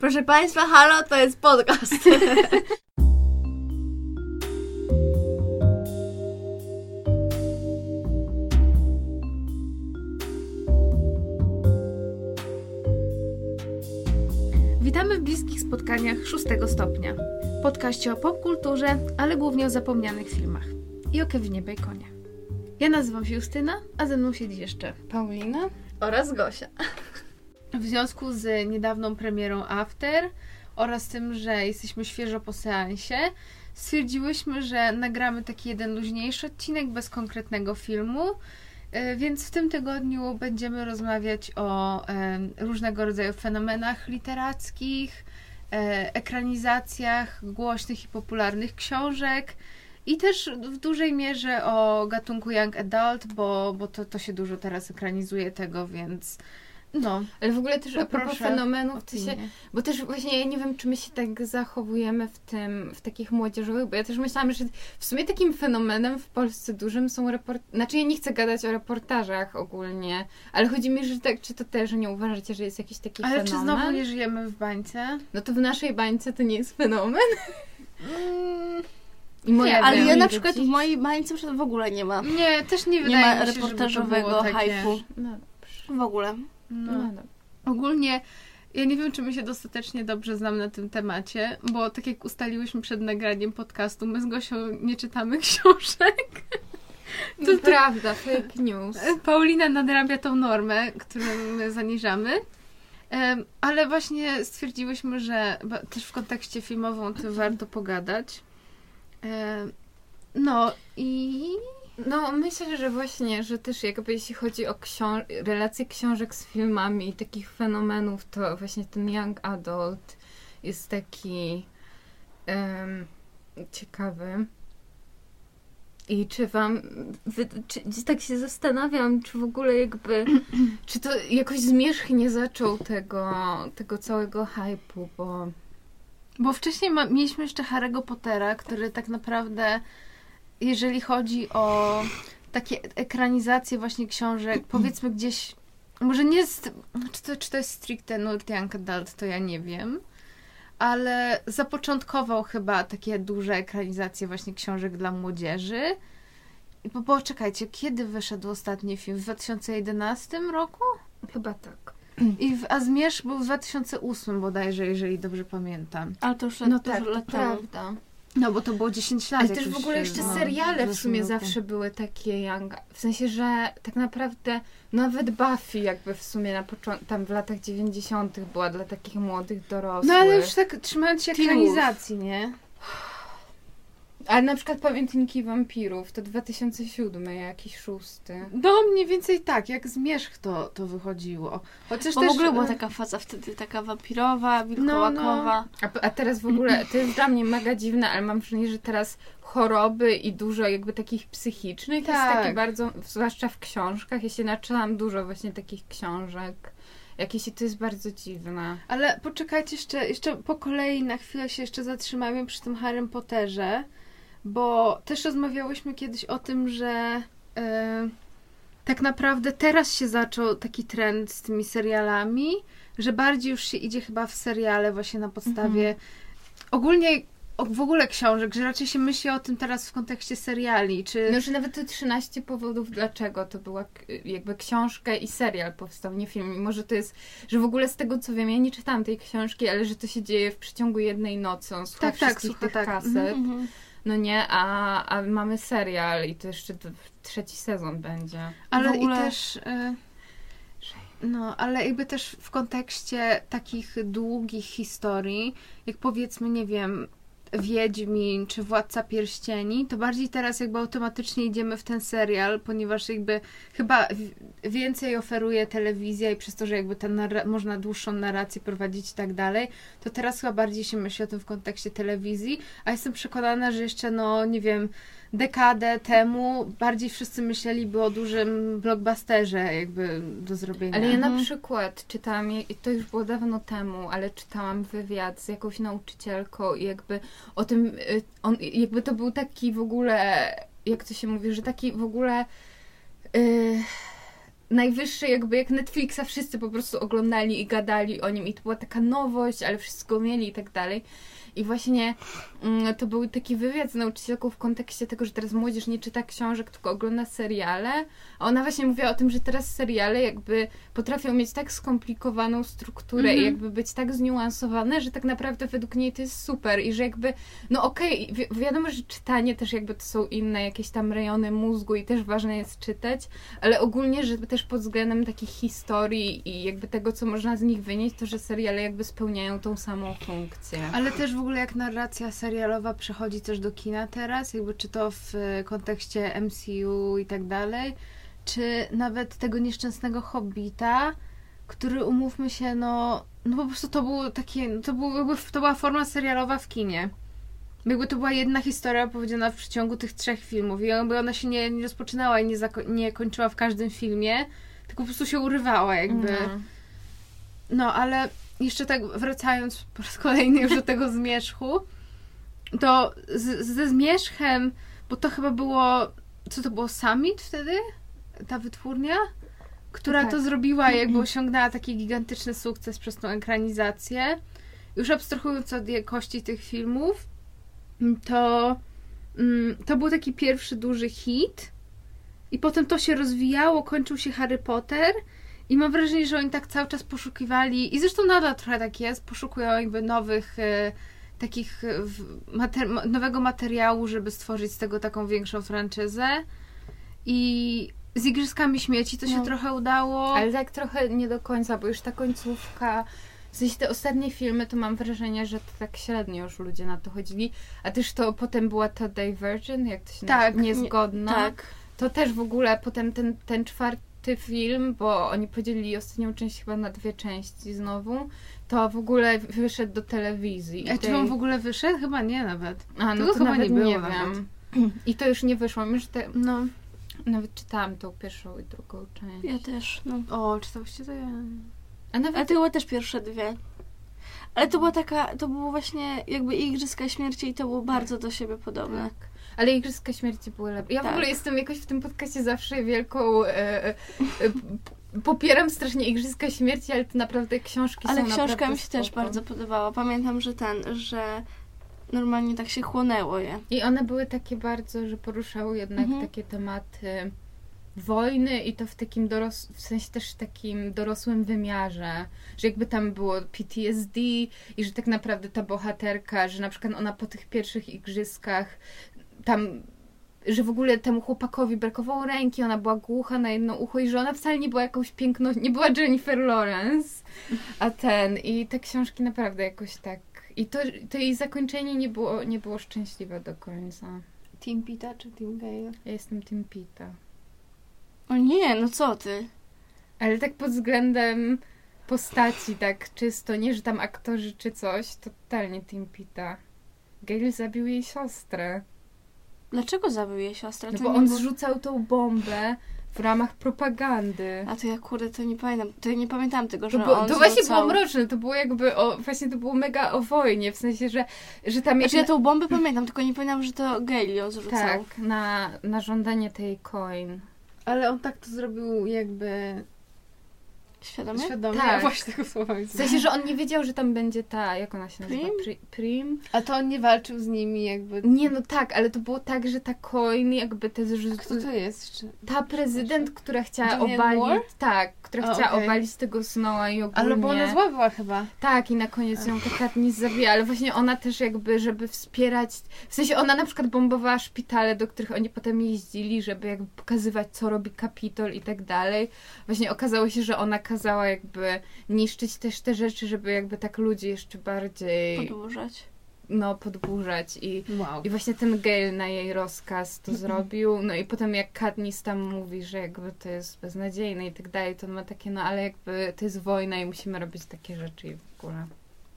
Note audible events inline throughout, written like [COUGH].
Proszę Państwa, halo, to jest podcast. [LAUGHS] Witamy w bliskich spotkaniach szóstego stopnia. Podkaście o popkulturze, ale głównie o zapomnianych filmach. I o Kevinie Baconie. Ja nazywam się Justyna, a ze mną siedzi jeszcze Paulina? Oraz Gosia. W związku z niedawną premierą After oraz tym, że jesteśmy świeżo po seansie, stwierdziłyśmy, że nagramy taki jeden luźniejszy odcinek bez konkretnego filmu. E, Więc w tym tygodniu będziemy rozmawiać o em, różnego rodzaju fenomenach literackich, e, ekranizacjach głośnych i popularnych książek i też w dużej mierze o gatunku young adult, bo, bo to, to się dużo teraz ekranizuje tego, więc no, Ale w ogóle też a propos fenomenów, ty się, bo też właśnie ja nie wiem, czy my się tak zachowujemy w tym, w takich młodzieżowych, bo ja też myślałam, że w sumie takim fenomenem w Polsce dużym są report... Znaczy ja nie chcę gadać o reportażach ogólnie, ale chodzi mi, że tak, czy to też nie uważacie, że jest jakiś taki Ale czy fenomen? znowu nie żyjemy w bańce? No to w naszej bańce to nie jest fenomen. Mm, I moja Nie, Ale ja na przykład w mojej bańce w ogóle nie ma. nie, też nie Nie wydaje ma mi się, reportażowego hype'u. No, W ogóle. No. no, no. Ogólnie ja nie wiem, czy my się dostatecznie dobrze znam na tym temacie, bo tak jak ustaliłyśmy przed nagraniem podcastu, my z Gosią nie czytamy [LAUGHS] książek. To, To- prawda, fake news. Paulina nadrabia tą normę, którą my zaniżamy. Ale właśnie stwierdziłyśmy, że też w kontekście filmowym o tym warto pogadać. No i No, myślę, że właśnie, że też jakby jeśli chodzi o relacje książek z filmami i takich fenomenów, to właśnie ten young adult jest taki em, ciekawy. I czy wam, wy, czy, tak się zastanawiam, czy w ogóle jakby, [CLEARS THROAT] czy to jakoś zmierzchnie zaczął tego, tego całego hype'u, bo Bo wcześniej ma, mieliśmy jeszcze Harry'ego Pottera, który tak naprawdę, jeżeli chodzi o takie ekranizacje właśnie książek, powiedzmy gdzieś, może nie jest, czy to, czy to jest stricte nurt young adult, to ja nie wiem, ale zapoczątkował chyba takie duże ekranizacje właśnie książek dla młodzieży. I bo, bo czekajcie, kiedy wyszedł ostatni film? W 2011 roku? chyba tak. I w, a Zmierzch był w 2008 bodajże, jeżeli dobrze pamiętam. Ale to już No tak, to temu. prawda. No, bo to było 10 lat. Ale też w ogóle jeszcze no, seriale w sumie zawsze były takie young. W sensie, że tak naprawdę nawet Buffy jakby w sumie na początku, tam w latach 90. była dla takich młodych dorosłych. No ale już tak trzymając się ekranizacji, nie? Ale na przykład Pamiętniki Wampirów to 2007 jakiś szósty. No mniej więcej tak, jak Zmierzch to, to wychodziło. Chociaż Bo też... w ogóle była e, taka faza wtedy, taka wampirowa, wilkołakowa. A, a teraz w ogóle, to jest dla mnie mega dziwne, ale mam wrażenie, że teraz choroby i dużo jakby takich psychicznych jest Tak. takie bardzo, zwłaszcza w książkach. Ja się naczyłam dużo właśnie takich książek. Jakieś i to jest bardzo dziwne. Ale poczekajcie jeszcze, jeszcze po kolei na chwilę się jeszcze zatrzymajmy przy tym Harrym Potterze, bo też rozmawiałyśmy kiedyś o tym, że e, tak naprawdę teraz się zaczął taki trend z tymi serialami, że bardziej już się idzie chyba w seriale właśnie na podstawie ogólnie o, w ogóle książek, że raczej się myśli o tym teraz w kontekście seriali, czy... No, że nawet te 13 powodów, dlaczego to była jakby książka i serial powstał, nie film. Mimo, że to jest, że w ogóle z tego co wiem, ja nie czytałam tej książki, ale że to się dzieje w przeciągu jednej nocy. On słucha Tak, tak, wszystkich słucha, tych tak. kaset. Mhm. No nie, a, a mamy serial i to jeszcze trzeci sezon będzie. Ale ogóle- i też. y, No, ale jakby też w kontekście takich długich historii, jak powiedzmy, nie wiem, Wiedźmin czy Władca Pierścieni, to bardziej teraz jakby automatycznie idziemy w ten serial, ponieważ jakby chyba więcej oferuje telewizja i przez to, że jakby ta można dłuższą narrację prowadzić i tak dalej, to teraz chyba bardziej się myśli o tym w kontekście telewizji, a jestem przekonana, że jeszcze no, nie wiem, dekadę temu bardziej wszyscy myśleliby o dużym blockbusterze jakby do zrobienia. Ale ja na Mhm. przykład czytałam, to już było dawno temu, ale czytałam wywiad z jakąś nauczycielką i jakby o tym, y, on, jakby to był taki w ogóle, jak to się mówi, że taki w ogóle y, najwyższy jakby jak Netflixa wszyscy po prostu oglądali i gadali o nim i to była taka nowość, ale wszyscy go mieli i tak dalej. I właśnie mm, to był taki wywiad z nauczycielką w kontekście tego, że teraz młodzież nie czyta książek, tylko ogląda seriale. A ona właśnie mówiła o tym, że teraz seriale jakby potrafią mieć tak skomplikowaną strukturę mm -hmm. i mhm. jakby być tak zniuansowane, że tak naprawdę według niej to jest super i że jakby, no okej, okay, wi wiadomo, że czytanie też jakby to są inne jakieś tam rejony mózgu i też ważne jest czytać, ale ogólnie, że też pod względem takich historii i jakby tego, co można z nich wynieść, to że seriale jakby spełniają tą samą funkcję. Ale też w ogóle jak narracja serialowa przechodzi też do kina teraz, jakby czy to w kontekście MCU i tak dalej, czy nawet tego nieszczęsnego Hobbita, który umówmy się, no, no po prostu to było takie, to, był, jakby, to była forma serialowa w kinie. Jakby to była jedna historia opowiedziana w przeciągu tych trzech filmów i jakby ona się nie, nie rozpoczynała i nie, nie kończyła w każdym filmie, tylko po prostu się urywała jakby. No, no ale jeszcze tak wracając po raz kolejny już do tego zmierzchu, to z, ze zmierzchem, bo to chyba było, co to było, Summit wtedy? Ta wytwórnia? Która tak. to zrobiła, jakby osiągnęła taki gigantyczny sukces przez tą ekranizację. Już abstrahując od jakości tych filmów, to mm, to był taki pierwszy duży hit i potem to się rozwijało, kończył się Harry Potter i mam wrażenie, że oni tak cały czas poszukiwali, i zresztą nadal trochę tak jest, poszukują jakby nowych, e, takich e, mater nowego materiału, żeby stworzyć z tego taką większą franczyzę. I z Igrzyskami Śmieci to się no. trochę udało. Ale tak trochę nie do końca, bo już ta końcówka... W sensie te ostatnie filmy, to mam wrażenie, że to tak średnio już ludzie na to chodzili. A też to potem była ta Divergent, jak to się tak, nazywa? Niezgodna. Nie, tak. To też w ogóle potem ten, ten czwarty ty film, bo oni podzielili ostatnią część chyba na dwie części znowu, to w ogóle wyszedł do telewizji. A czy on w ogóle wyszedł? Chyba nie nawet. A, no to, to chyba nie było nie wiem. I to już nie wyszło. Już te... No. Nawet czytałam tą pierwszą i drugą część. Ja też, no. O, czytałyście to ja? A nawet... A to były też pierwsze dwie. Ale to była taka, to było właśnie jakby Igrzyska Śmierci i to było bardzo do siebie podobne. Tak. Ale Igrzyska Śmierci były lepsze. Ja tak. w ogóle jestem jakoś w tym podcaście zawsze wielką... E, e, popieram strasznie Igrzyska Śmierci, ale to naprawdę książki ale są Ale książka mi się spoko. też bardzo podobała. Pamiętam, że ten, że normalnie tak się chłonęło je. I one były takie bardzo, że poruszały jednak mhm. takie tematy wojny i to w takim doros w sensie też takim dorosłym wymiarze, że jakby tam było PTSD i że tak naprawdę ta bohaterka, że na przykład ona po tych pierwszych igrzyskach tam że w ogóle temu chłopakowi brakowało ręki, ona była głucha na jedno ucho i że ona wcale nie była jakąś piękną, nie była Jennifer Lawrence, a ten i te książki naprawdę jakoś tak i to, to jej zakończenie nie było, nie było szczęśliwe do końca. Team Pita czy Team Gale? Ja jestem Team Pita. O nie, no co ty? Ale tak pod względem postaci, tak czysto, nie, że tam aktorzy czy coś, totalnie Team Pita. Gale zabił jej siostrę. Dlaczego zabił jej siostrę? No bo on zrzucał tą bombę w ramach propagandy. A to ja kurde, to nie pamiętam, to nie pamiętam tego, że to, bo, on To właśnie było mroczne, to było jakby, o, właśnie to było mega o wojnie, w sensie, że, że tam... Znaczy ja tą bombę pamiętam, tylko nie pamiętam, że to Gail ją zrzucał. Tak, na, na żądanie tej coin. Ale on tak to zrobił jakby Świadomie? Świadomie, tak. właśnie tego słowa W sensie, że on nie wiedział, że tam będzie ta, jak ona się nazywa? Prim? Prim? A to on nie walczył z nimi jakby... Nie, no tak, ale to było tak, że ta coin jakby te zrzuty... Kto to jest? Ta prezydent, która chciała Julian obalić... Moore? Tak, która chciała okay. obalić tego Snowa i ogólnie... Ale bo ona zła była chyba. Tak, i na koniec ją Katniss zabija, ale właśnie ona też jakby, żeby wspierać... W sensie ona na przykład bombowała szpitale, do których oni potem jeździli, żeby jakby pokazywać, co robi Kapitol i tak dalej. Właśnie okazało się, że ona kazała jakby niszczyć też te rzeczy, żeby jakby tak ludzi jeszcze bardziej... Podburzać. No, podburzać i, wow. i właśnie ten Gale na jej rozkaz to [CLEARS THROAT] zrobił, no i potem jak Katniss tam mówi, że jakby to jest beznadziejne i tak dalej, to ma takie, no ale jakby to jest wojna i musimy robić takie rzeczy i w ogóle.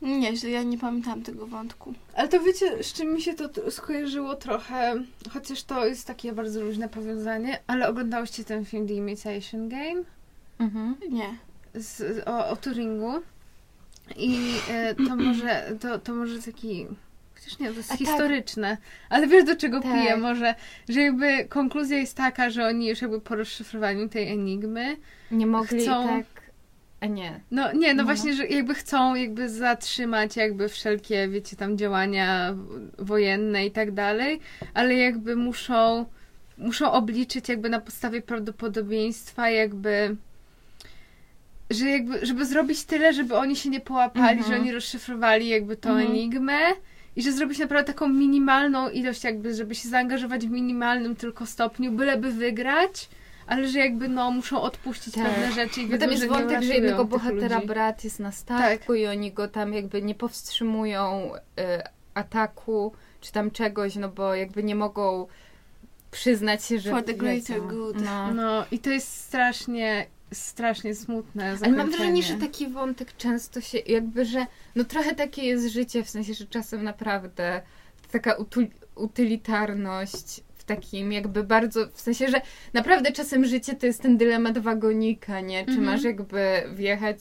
Nieźle, ja nie pamiętam tego wątku. Ale to wiecie, z czym mi się to skojarzyło trochę, chociaż to jest takie bardzo luźne powiązanie, ale oglądałyście ten film The Imitation Game? Mhm. Nie. Z, o, o Turingu. I e, to [CLEARS THROAT] może, to, to może taki chociaż nie, to jest A tak. historyczne. Ale wiesz do czego Tak. piję może? Że jakby konkluzja jest taka, że oni już jakby po rozszyfrowaniu tej enigmy, Nie mogli Chcą- tak... A nie. no nie, no, No. właśnie, że jakby chcą jakby zatrzymać jakby wszelkie, wiecie, tam działania wojenne i tak dalej, ale jakby muszą muszą obliczyć jakby na podstawie prawdopodobieństwa jakby że jakby, żeby zrobić tyle, żeby oni się nie połapali, Mhm. że oni rozszyfrowali jakby tą Mhm. enigmę i że zrobić naprawdę taką minimalną ilość jakby, żeby się zaangażować w minimalnym tylko stopniu, byleby wygrać, ale że jakby no muszą odpuścić Tak. pewne rzeczy i Bo tam jest wątek, że jednego bohatera ludzi. brat jest na statku i oni go tam jakby nie powstrzymują y, ataku czy tam czegoś, no bo jakby nie mogą przyznać się, że For the greater good. No. No i to jest strasznie, strasznie smutne Ale mam wrażenie, że taki wątek często się jakby, że no trochę takie jest życie, w sensie, że czasem naprawdę taka utylitarność w takim jakby bardzo, w sensie, że naprawdę czasem życie to jest ten dylemat wagonika, nie? Czy Mhm. masz jakby wjechać,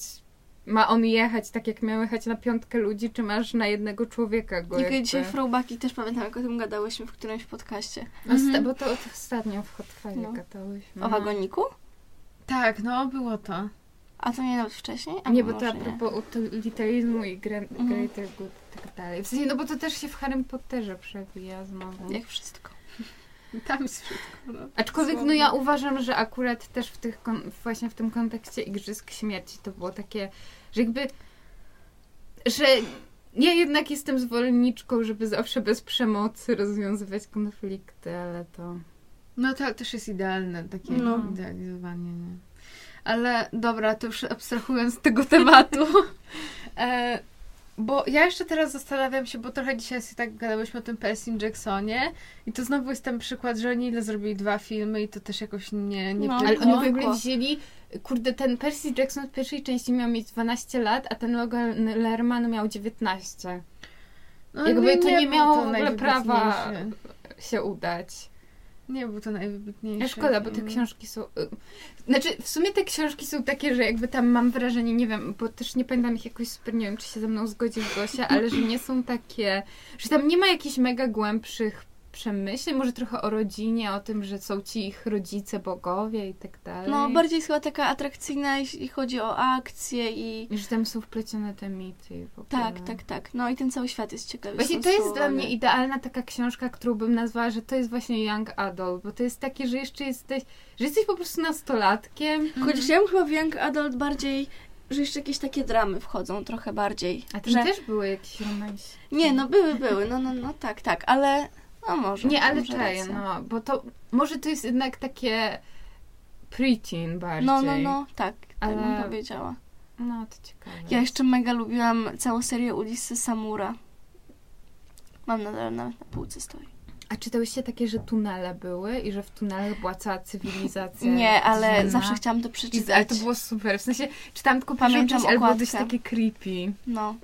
ma on jechać tak jak miał jechać na piątkę ludzi, czy masz na jednego człowieka go jakby... dzisiaj throwbacki też pamiętam, jak o tym gadałyśmy w którymś podcaście. Mhm. Bo to, to ostatnio w Hotfire No. gadałyśmy. O wagoniku? Tak, no było to. A to nie nawet wcześniej? A Nie, bo to a propos utilitarizmu i Mhm. greater good i tak dalej. W sensie, no bo to też się w Harry Potterze przewija znowu. Jak wszystko. [LAUGHS] Tam jest wszystko. No. Aczkolwiek no Słownie. ja uważam, że akurat też w tych kon- właśnie w tym kontekście Igrzysk Śmierci to było takie, że jakby że ja jednak jestem zwolenniczką, żeby zawsze bez przemocy rozwiązywać konflikty, ale to... No to też jest idealne, takie No. idealizowanie, nie? Ale dobra, to już abstrahując z tego tematu. [LAUGHS] e, bo ja jeszcze teraz zastanawiam się, bo trochę dzisiaj sobie tak gadałyśmy o tym Percy Jacksonie i to znowu jest ten przykład, że oni ile zrobili dwa filmy i to też jakoś nie, nie No, Ale oni w ogóle wzięli, kurde, ten Percy Jackson w pierwszej części miał mieć 12 lat, a ten Logan Lerman miał 19. No, jakby to nie był miało to w ogóle prawa się udać. Nie był to najwybitniejszy. Szkoda, bo te film. książki są. y, Znaczy, w sumie te książki są takie, że jakby tam mam wrażenie, nie wiem, bo też nie pamiętam ich jakoś super, nie wiem, czy się ze mną zgodzisz, Gosia, ale że nie są takie, że tam nie ma jakichś mega głębszych przemyśleń, może trochę o rodzinie, o tym, że są ci ich rodzice, bogowie i tak dalej. No, bardziej jest chyba taka atrakcyjna, jeśli chodzi o akcje i... I że tam są wplecione te mity w ogóle. Tak, tak, tak. No i ten cały świat jest ciekawy. Właśnie to jest dla mnie idealna taka książka, którą bym nazwała, że to jest właśnie young adult, bo to jest takie, że jeszcze jesteś, że jesteś po prostu nastolatkiem. Chociaż ja bym chyba w Young Adult bardziej, że jeszcze jakieś takie dramy wchodzą trochę bardziej. A tam że... też były jakieś romanse. Nie, no były, były, no, no, no tak, tak, ale no może. Nie, ale czaję, no, bo to może to jest jednak takie preteen bardziej. No, no, no, tak, tak bym Ale- powiedziała. No, to ciekawe. Ja jeszcze mega lubiłam całą serię Ulisy Samura. Mam nadal nawet na półce stoi. A czytałyście takie, że tunele były i że w tunelach była cała cywilizacja? Nie, ale zawsze chciałam to I, przeczytać. ale to było super, w sensie czytałam tylko Pamiętam ale było dość okładkę. takie creepy. No.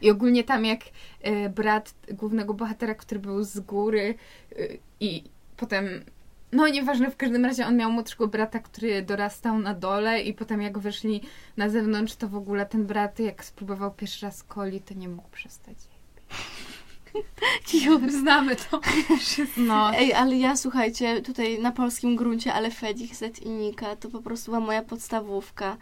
I ogólnie tam jak e, brat głównego bohatera, który był z góry e, i potem, no nieważne, w każdym razie on miał młodszego brata, który dorastał na dole i potem jak wyszli na zewnątrz, to w ogóle ten brat jak spróbował pierwszy raz coli, to nie mógł przestać. [LAUGHS] Znamy to. [LAUGHS] No, Ej, ale ja słuchajcie, tutaj na polskim gruncie, ale Fedzik, Z i Nika to po prostu była moja podstawówka.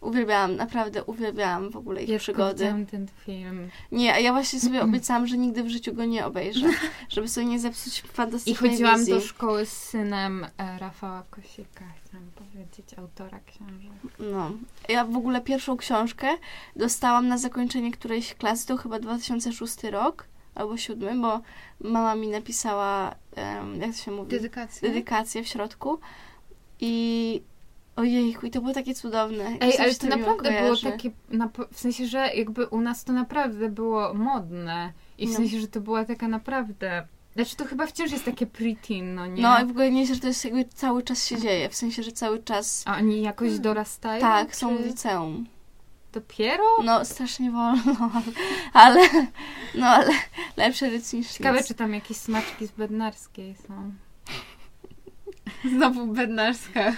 Uwielbiałam, naprawdę uwielbiałam w ogóle ich ja przygody. ten film. Nie, a ja właśnie sobie obiecałam, że nigdy w życiu go nie obejrzę, żeby sobie nie zepsuć I fantastycznej chodziłam wizji. do szkoły z synem e, Rafała Kosika, chciałam powiedzieć, autora książek. No. Ja w ogóle pierwszą książkę dostałam na zakończenie którejś klasy, to chyba 2006 rok albo 7, bo mama mi napisała, em, jak to się mówi, Dedykacja. dedykację w środku i ojejku, i to było takie cudowne. Ej, ale to naprawdę było takie, na, w sensie, że jakby u nas to naprawdę było modne. I w No. sensie, że to była taka naprawdę... Znaczy to chyba wciąż jest takie preteen, no nie? No i w ogóle nie, że to jest jakby cały czas się dzieje, w sensie, że cały czas A oni jakoś dorastają? tak, są w czy liceum. Dopiero? No, strasznie wolno, [LAUGHS] ale no, ale lepsze ryc niż Ciekawe, nic. czy tam jakieś smaczki z Bednarskiej są. [LAUGHS] Znowu bednarska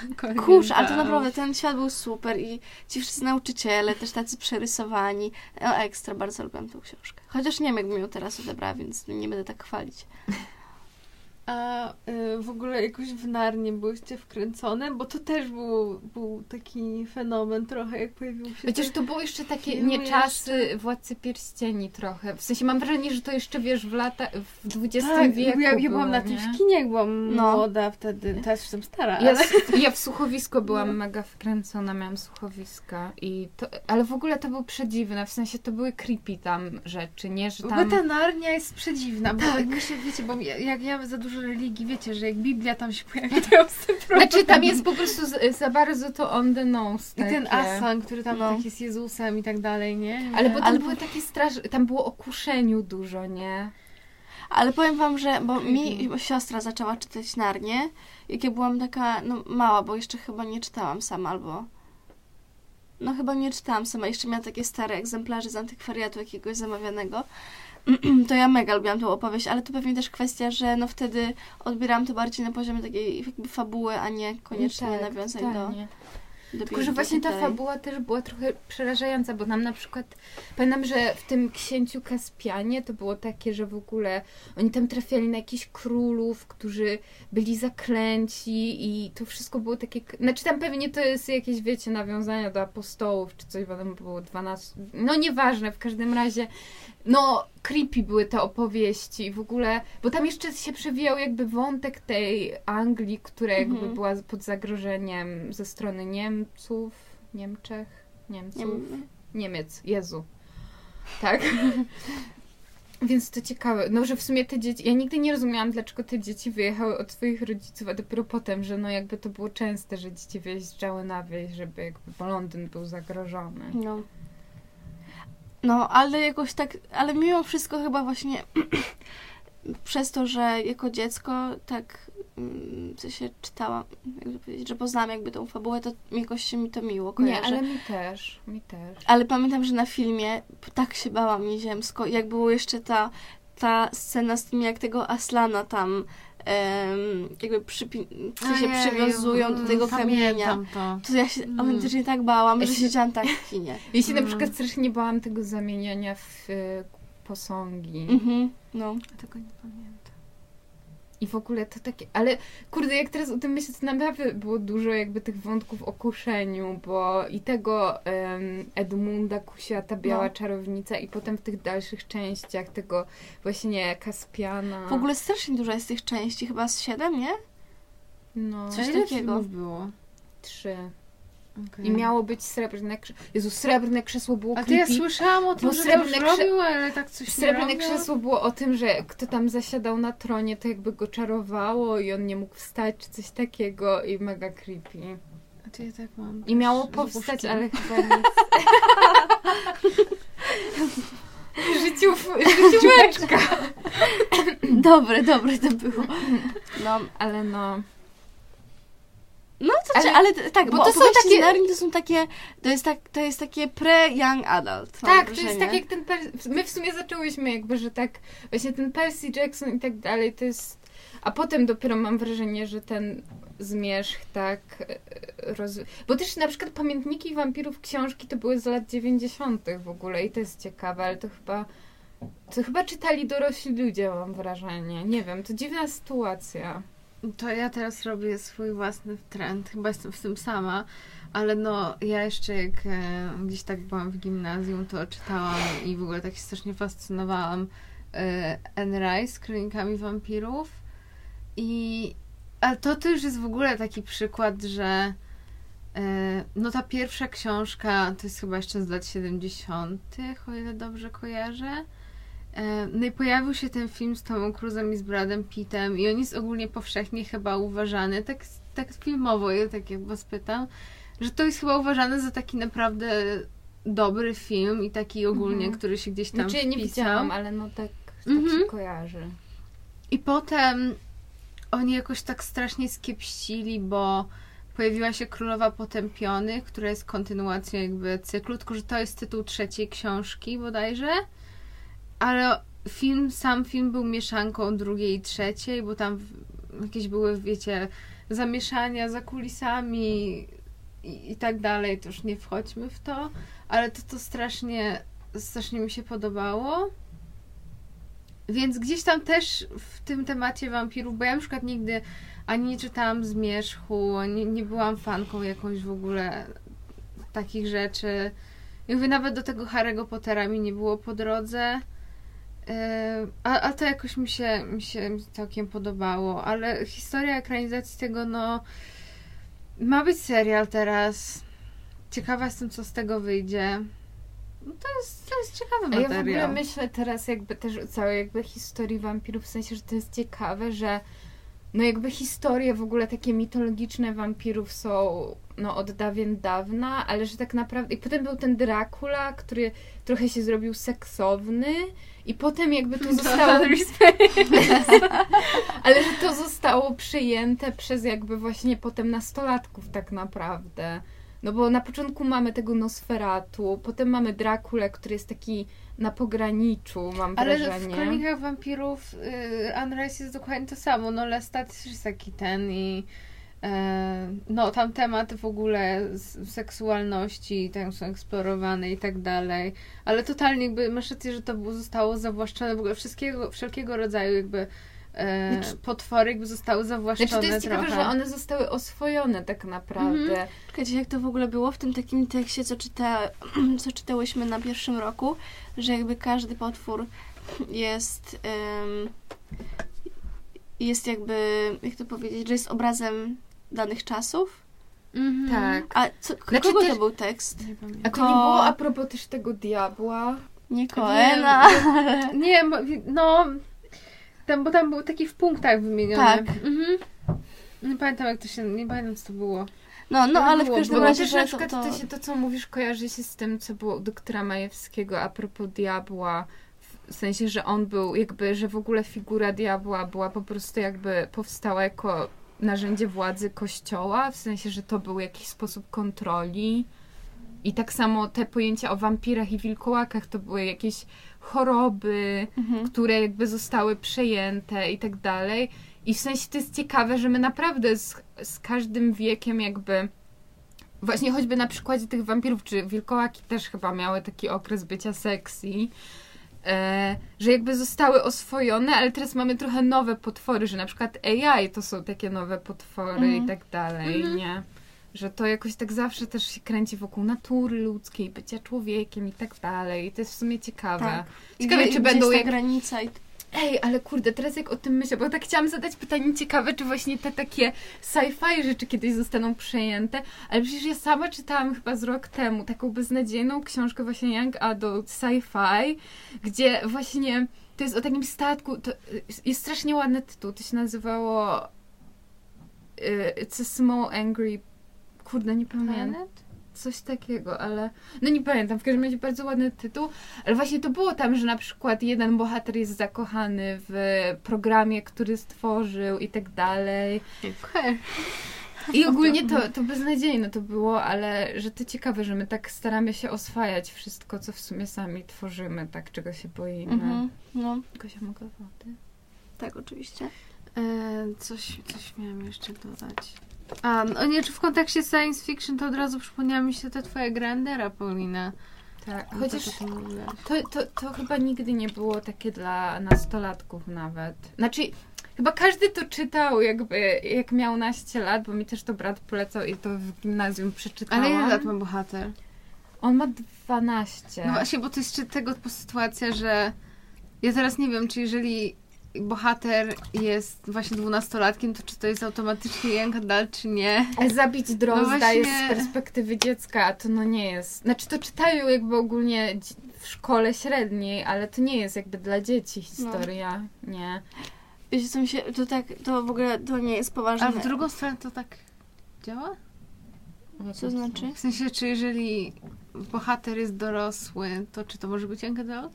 Kurczę, ale to naprawdę ten świat był super i ci wszyscy nauczyciele też tacy przerysowani. Ekstra, bardzo lubiłam tą książkę. Chociaż nie wiem, jakbym ją teraz odebrała, więc nie będę tak chwalić. A y, w ogóle jakoś w Narnie byłyście wkręcone? Bo to też był, był taki fenomen trochę, jak pojawił się... Chociaż to było jeszcze takie filmy nie czasy Władcy Pierścieni trochę. W sensie mam wrażenie, że to jeszcze, wiesz, w lata, w XX tak, wieku ja, ja było, byłam na tym nie? w kinie, jak byłam No. młoda wtedy. Teraz jestem stara, Ja, ale... ja w słuchowisko [LAUGHS] byłam No. mega wkręcona, miałam słuchowiska i to, ale w ogóle to było przedziwne, w sensie to były creepy tam rzeczy, nie, że Bo tam... ta Narnia jest przedziwna, bo Tak. myślę, wiecie, bo ja- jak ja za dużo religii, wiecie, że jak Biblia tam się pojawia, to ja mam z tym problem. Znaczy tam jest po prostu z, za bardzo to on the nose I ten takie. Asan, który tam No. tak jest Jezusem i tak dalej, nie? Ale bo tam Ale- były takie straż... Tam było o kuszeniu dużo, nie? Ale powiem wam, że bo mi Creepy. siostra zaczęła czytać Narnię, jak ja byłam taka no, mała, bo jeszcze chyba nie czytałam sama, albo... No chyba nie czytałam sama, jeszcze miałam takie stare egzemplarze z antykwariatu jakiegoś zamawianego. [CLEARS THROAT] To ja mega lubiłam tą opowieść, ale to pewnie też kwestia, że no wtedy odbierałam to bardziej na poziomie takiej jakby fabuły, a nie koniecznie Tak, nawiązań do, totalnie. do Tylko, że właśnie ta fabuła też była trochę przerażająca, bo nam na przykład, pamiętam, że w tym Księciu Kaspianie to było takie, że w ogóle oni tam trafiali na jakichś królów, którzy byli zaklęci i to wszystko było takie, znaczy tam pewnie to jest jakieś, wiecie, nawiązania do apostołów, czy coś, bo tam było 12, no nieważne, w każdym razie, no creepy były te opowieści i w ogóle, bo tam jeszcze się przewijał jakby wątek tej Anglii, która jakby Mhm. była pod zagrożeniem ze strony Niemców, Niemczech, Niemców, Nie, Niemiec, Jezu. Tak. [LAUGHS] Więc to ciekawe, no że w sumie te dzieci, ja nigdy nie rozumiałam, dlaczego te dzieci wyjechały od swoich rodziców, a dopiero potem, że no jakby to było częste, że dzieci wyjeżdżały na wieś, żeby jakby Londyn był zagrożony. No. No, ale jakoś tak, ale mimo wszystko chyba właśnie [CLEARS THROAT] przez to, że jako dziecko tak mm, w sensie czytałam, jakby powiedzieć, że poznałam jakby tą fabułę, to jakoś się mi to miło kojarzy. Nie, ale mi też, mi też. Ale pamiętam, że na filmie tak się bałam nieziemsko, jak było jeszcze ta, ta scena z tym, jak tego Aslana tam jakby przypi- w sensie Ojej, przywiązują do tego kamienia. To. To ja się Mm. autentycznie tak bałam, Ja że się- siedziałam tak w kinie. [LAUGHS] Ja się na Mm. przykład strasznie bałam tego zamieniania w y, posągi. Mhm, no. Tego nie pamiętam. I w ogóle to takie, ale kurde, jak teraz o tym myślę, to naprawdę było dużo jakby tych wątków o kuszeniu, bo i tego em, Edmunda kusiła ta biała No. czarownica i potem w tych dalszych częściach tego właśnie Kaspiana. W ogóle strasznie dużo jest tych części, chyba z siedem, nie? no, coś ile takiego. było? trzy. Okay. I miało być srebrne krzesło. Jezu, srebrne krzesło było A to ja creepy. słyszałam o tym, Bo że to krze- robił, ale tak coś Srebrne krzesło było o tym, że kto tam zasiadał na tronie, to jakby go czarowało i on nie mógł wstać, czy coś takiego i mega creepy. A to ja tak mam. I miało powstać, ale [LAUGHS] chyba nic. Życiów, życióweczka. [LAUGHS] Dobre, dobre to było. No, Ale no. No to Ale- ale, ale tak, bo bo, to są takie- Narni to są takie, to jest, tak, to jest takie pre-young adult. mam Tak, to jest tak jak ten. My w sumie zaczęłyśmy jakby, że tak. Właśnie ten Percy Jackson i tak dalej to jest. A potem dopiero mam wrażenie, że ten zmierzch tak e, roz... Bo też na przykład pamiętniki wampirów książki to były z lat 90. w ogóle i to jest ciekawe, ale to chyba. To chyba czytali dorośli ludzie, mam wrażenie. Nie wiem, to dziwna sytuacja. To ja teraz robię swój własny trend. Chyba jestem w tym sama. Ale no, ja jeszcze jak e, gdzieś tak byłam w gimnazjum, to czytałam i w ogóle tak się strasznie fascynowałam Anne Rice, Kronikami Wampirów. I ale to też jest w ogóle taki przykład, że e, no ta pierwsza książka to jest chyba jeszcze z lat 70., o ile dobrze kojarzę. E, No i pojawił się ten film z Tomem Cruise'em i z Bradem Pittem i on jest ogólnie powszechnie chyba uważany, tak, tak filmowo, ja tak jak was pytam, że to jest chyba uważane za taki naprawdę dobry film i taki ogólnie, Mhm. który się gdzieś tam Znaczy ja nie wpisał. widziałam, ale no tak, tak Mhm. się kojarzy. I potem oni jakoś tak strasznie skiepścili, bo pojawiła się Królowa Potępionych, która jest kontynuacją jakby cyklu, tylko że to jest tytuł trzeciej książki bodajże, ale film, sam film był mieszanką drugiej i trzeciej, bo tam jakieś były, wiecie, zamieszania za kulisami i, i tak dalej, to już nie wchodźmy w to, ale to to strasznie, strasznie mi się podobało. Więc gdzieś tam też w tym temacie wampirów, bo ja na przykład nigdy ani nie czytałam Zmierzchu, ani nie byłam fanką jakąś w ogóle takich rzeczy. Jakby nawet do tego Harry'ego Pottera mi nie było po drodze. E, A, a to jakoś mi się, mi się całkiem podobało, ale historia ekranizacji tego, no ma być serial teraz. Ciekawa jestem, co z tego wyjdzie. No to jest, to jest ciekawy A ja w materiał. ogóle myślę teraz jakby też o całej jakby historii wampirów, w sensie, że to jest ciekawe, że no jakby historie w ogóle takie mitologiczne wampirów są no od dawien dawna, ale że tak naprawdę... I potem był ten Dracula, który trochę się zrobił seksowny i potem jakby to [LAUGHS] zostało... [LAUGHS] ale że to zostało przyjęte przez jakby właśnie potem nastolatków tak naprawdę. No bo na początku mamy tego Nosferatu, potem mamy Drakulę, który jest taki na pograniczu, mam Ale wrażenie. w Kronikach Wampirów y, Anne Rice jest dokładnie to samo. No Lestat też jest taki ten i e, no tam tematy w ogóle seksualności tam są eksplorowane i tak dalej. Ale totalnie jakby masz rację, że to było, zostało zawłaszczone w ogóle wszystkiego, wszelkiego rodzaju jakby e, potwory jakby zostały zawłaszczone Znaczy to jest ciekawe, trochę. że one zostały oswojone tak naprawdę. Mhm. Czekajcie, jak to w ogóle było w tym takim tekście, co, czyta, [CLEARS THROAT] co czytałyśmy na pierwszym roku, że jakby każdy potwór jest jest jakby, jak to powiedzieć, że jest obrazem danych czasów. Mhm. Tak. A co, Znaczy kogo też- to był tekst? Nie pamiętam. A to nie było a propos też tego diabła? Nie Coena. Nie, mo- no. Tam, bo tam był taki w punktach wymieniony. Tak. Mhm. Nie pamiętam jak to się. Nie pamiętam co to było. No, no, To ale w było, każdym było. Bo razie, też że na to, przykład to... to... się, to, co mówisz, kojarzy się z tym, co było u doktora Majewskiego a propos diabła. W sensie, że on był jakby, że w ogóle figura diabła była po prostu jakby powstała jako narzędzie władzy kościoła, w sensie, że to był jakiś sposób kontroli. I tak samo te pojęcia o wampirach i wilkołakach to były jakieś choroby, Mhm. które jakby zostały przejęte i tak dalej. I w sensie to jest ciekawe, że my naprawdę z, z każdym wiekiem jakby właśnie choćby na przykładzie tych wampirów, czy wilkołaki też chyba miały taki okres bycia sexy, e, że jakby zostały oswojone, ale teraz mamy trochę nowe potwory, że na przykład AI to są takie nowe potwory Mhm. i tak dalej, Mhm. nie? Że to jakoś tak zawsze też się kręci wokół natury ludzkiej, bycia człowiekiem i tak dalej. I to jest w sumie ciekawe. Tak. I Ciekawe, gdzie, czy będą jak... granica i Ej, ale kurde, teraz jak o tym myślę, bo tak chciałam zadać pytanie ciekawe, czy właśnie te takie sci-fi rzeczy kiedyś zostaną przejęte, ale przecież ja sama czytałam chyba z rok temu taką beznadziejną książkę właśnie Young Adult Sci-Fi, gdzie właśnie to jest o takim statku, to jest strasznie ładny tytuł, to się nazywało y, It's a Small Angry Kurde, nie pamiętam. Coś takiego, ale no nie pamiętam, w każdym razie bardzo ładny tytuł, ale właśnie to było tam, że na przykład jeden bohater jest zakochany w programie, który stworzył i tak dalej. Okej. I ogólnie to, to beznadziejne to było, ale że to ciekawe, że my tak staramy się oswajać wszystko, co w sumie sami tworzymy, tak, czego się boimy. Mhm. No, Gosia, mogę wody? tak, oczywiście. E, coś, coś miałam jeszcze dodać. A, no nie, czy w kontekście science fiction to od razu przypomniała mi się ta twoja Grandera, Paulina. Tak, No, chociaż też o tym mówiłaś. to, to, to chyba nigdy nie było takie dla nastolatków nawet. Znaczy, chyba każdy to czytał jakby, jak miał naście lat, bo mi też to brat polecał i to w gimnazjum przeczytałam. Ale ile lat ma bohater? On ma 12. No właśnie, bo to jest tego sytuacja, że ja teraz nie wiem, czy jeżeli bohater jest właśnie dwunastolatkiem, to czy to jest automatycznie adult, czy nie. Ale zabić drozda No właśnie- jest z perspektywy dziecka, a to no nie jest. Znaczy to czytają jakby ogólnie w szkole średniej, ale to nie jest jakby dla dzieci historia, nie. Wiecie co mi się, to tak, to w ogóle, to nie jest poważne. A w drugą stronę to tak działa? Co znaczy? W sensie, czy jeżeli bohater jest dorosły, to czy to może być adult?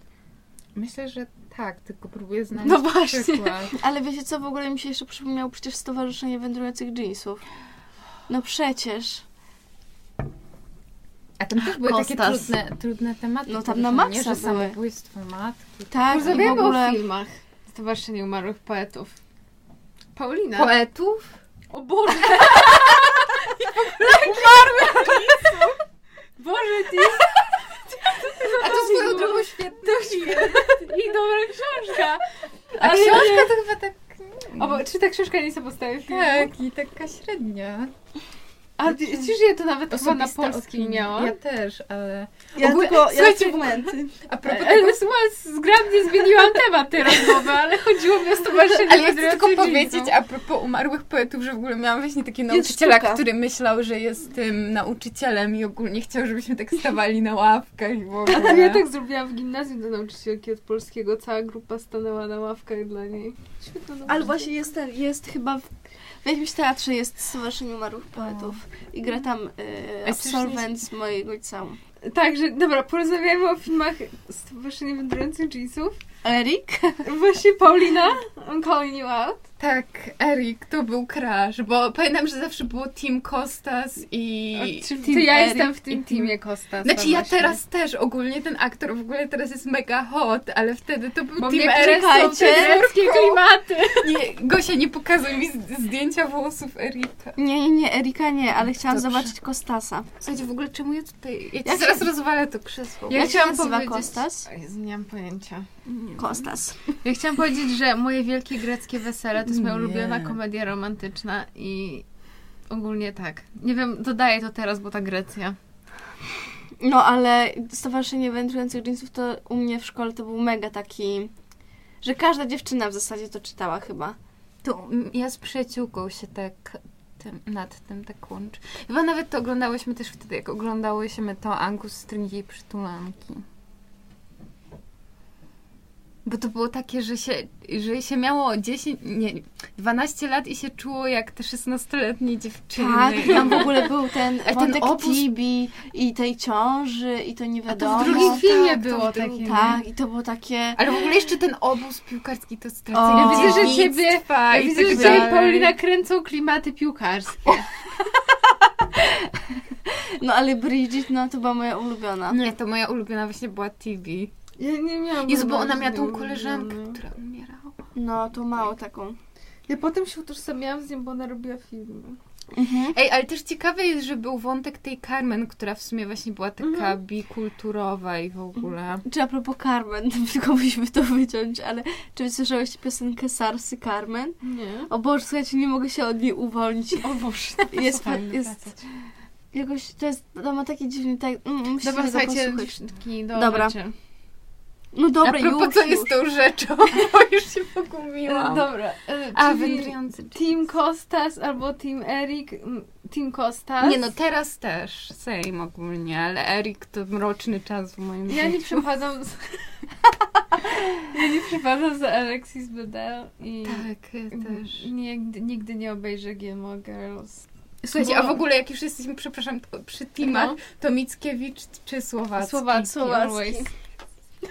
Myślę, że tak, tylko próbuję znaleźć No właśnie. przykład. [LAUGHS] Ale wiecie co, w ogóle mi się jeszcze przypomniało przecież Stowarzyszenie Wędrujących Jeansów. No przecież. A tam też były takie Kostas. trudne, trudne tematy. No tam na maksa? Że były. samobójstwo matki. Tak, i w ogóle... o filmach. Stowarzyszenie Umarłych Poetów. Paulina. Poetów? O Boże! [LAUGHS] Umarłem! Boże, ty... A to swoją drogą świetna. I dobra książka. A Ale książka nie. to chyba tak... O, czy ta książka nie podstawy filmu? Tak, i taka średnia. A ty, czyż ja to nawet chyba na Osobista polski opinia. miałam? Ja też, ale... Ja Ogólnie- tylko, ja. A propos Ale tego... słuchaj, zgrabnie zmieniłam temat tej rozmowy, ale chodziło mi o stowarzyszenie Ale ja chcę tylko powiedzieć a propos umarłych poetów, że w ogóle miałam właśnie takiego Jest nauczyciela, który myślał, że jest tym nauczycielem i ogólnie chciał, żebyśmy tak stawali na ławkach i w ogóle. A ja tak zrobiłam w gimnazjum do nauczycielki od polskiego. Cała grupa stanęła na ławkach dla niej. Świetna. Ale właśnie jest, ten, jest chyba w, w jakimś teatrze jest Stowarzyszenie Umarłych Poetów i gra tam y, absolwent z mojego liceum. Także, dobra, porozmawiajmy o filmach Stowarzyszenia Wędrujących Jeansów. Erik? [LAUGHS] Właśnie Paulina, I'm calling you out. Tak, Erik, to był crash, bo pamiętam, że zawsze było Team Kostas i... Czy, Team to ja Eric jestem w i tym Team- teamie Costa. Znaczy ja teraz też, ogólnie ten aktor w ogóle teraz jest mega hot, ale wtedy to był Bo Team Erik. czekajcie. Greckie klimaty. Nie, Gosia, nie pokazuj mi zdjęcia włosów Erika. Nie, nie, nie, Erika nie, ale chciałam Dobrze. zobaczyć Kostasa. Słuchajcie, w ogóle czemu ja tutaj... Ja Jak zaraz się- rozwalę to krzesło. Ja chciałam powiedzieć- Kostas? O Jezu, nie mam pojęcia. Nie. Kostas. Ja chciałam powiedzieć, że moje wielkie greckie wesele to jest moja Nie. ulubiona komedia romantyczna i ogólnie tak. Nie wiem, dodaję to teraz, bo ta Grecja. No, ale Stowarzyszenie Wędrujących Jeansów to u mnie w szkole to był mega taki, że każda dziewczyna w zasadzie to czytała chyba. To mm, ja z przyjaciółką się tak tym, nad tym tak łączę. Chyba nawet to oglądałyśmy też wtedy, jak oglądałyśmy to Angus Stringi Przytulanki. Bo to było takie, że się, że się miało 10, nie, 12 lat i się czuło jak te 16-letnie dziewczyny. Tak, tam w ogóle był [LAUGHS] ten ten wątek obóz- Tibi i tej ciąży i to nie A to wiadomo. w drugim No, filmie tak, było takie. Tak, i to było takie... Ale w ogóle jeszcze ten obóz piłkarski to O. stracenie Ja widzę, że dziewictwa Ja widzę, tak że ciebie dalej. Paulina kręcą klimaty piłkarskie. [LAUGHS] No ale Bridget, no to była moja ulubiona. Nie, to moja ulubiona właśnie była TV. Ja nie miałam. Jezu, bo ona miała tą koleżankę, która umierała. No, to mało taką. Ja potem się utożsamiałam z nią, bo ona robiła filmy. Mhm. Ej, ale też ciekawe jest, że był wątek tej Carmen, która w sumie właśnie była taka Mhm. bikulturowa i w ogóle. Czy a propos Carmen, [LAUGHS] tylko musimy to wyciąć, ale czy wy słyszałyście piosenkę Sarsy Carmen? Nie. O Boże, słuchajcie, nie mogę się od niej uwolnić. O Boże. Jest, Fajne jest jakoś, to jest, to ma taki dziwny tak, mm, musicie Dobra, słuchajcie, do Dobra. No dobra, A propos, już, co już. jest tą rzeczą, [LAUGHS] bo już się pogubiłam. Dobra. e, A, wędrujący Team Kostas albo Team Erik. Team Kostas. Nie no, teraz też, same ogólnie, ale Erik to mroczny czas w moim Ja nie życiu. przepadam z... [LAUGHS] ja nie przepadam za Alexis Bledel i Tak, ja też. nigdy, nigdy nie obejrzę GMO Girls. Słuchajcie, Bo- a w ogóle jak już jesteśmy, przepraszam, przy teamach, No. to Mickiewicz czy Słowacki? Słowacki, Słowacki.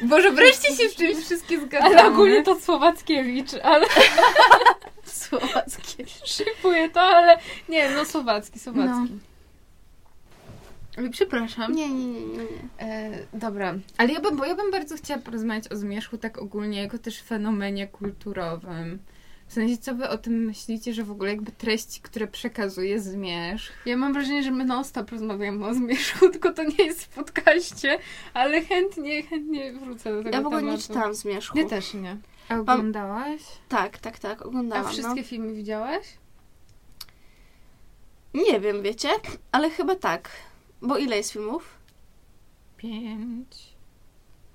Boże, wreszcie się w czymś wszystkie zgadzamy. Ale ogólnie to Słowackiewicz, ale [LAUGHS] Słowackie. szypuję to, ale nie, no Słowacki, Słowacki. Oj, Przepraszam. Nie, nie, nie, nie. nie. E, dobra. Ale ja bym, bo ja bym bardzo chciała porozmawiać o zmierzchu tak ogólnie, jako też fenomenie kulturowym. W sensie, co wy o tym myślicie, że w ogóle jakby treści, które przekazuje zmierzch, Ja mam wrażenie, że my non-stop rozmawiamy o zmierzchu, [LAUGHS] tylko to nie jest w podcaście, ale chętnie, chętnie wrócę do tego Ja w ogóle nie tematu. czytałam Zmierzchu. Ja też nie. a oglądałaś? Tak, tak, tak, A oglądałam. wszystkie filmy widziałaś? No. Nie wiem, wiecie, ale chyba tak. Bo ile jest filmów? Pięć.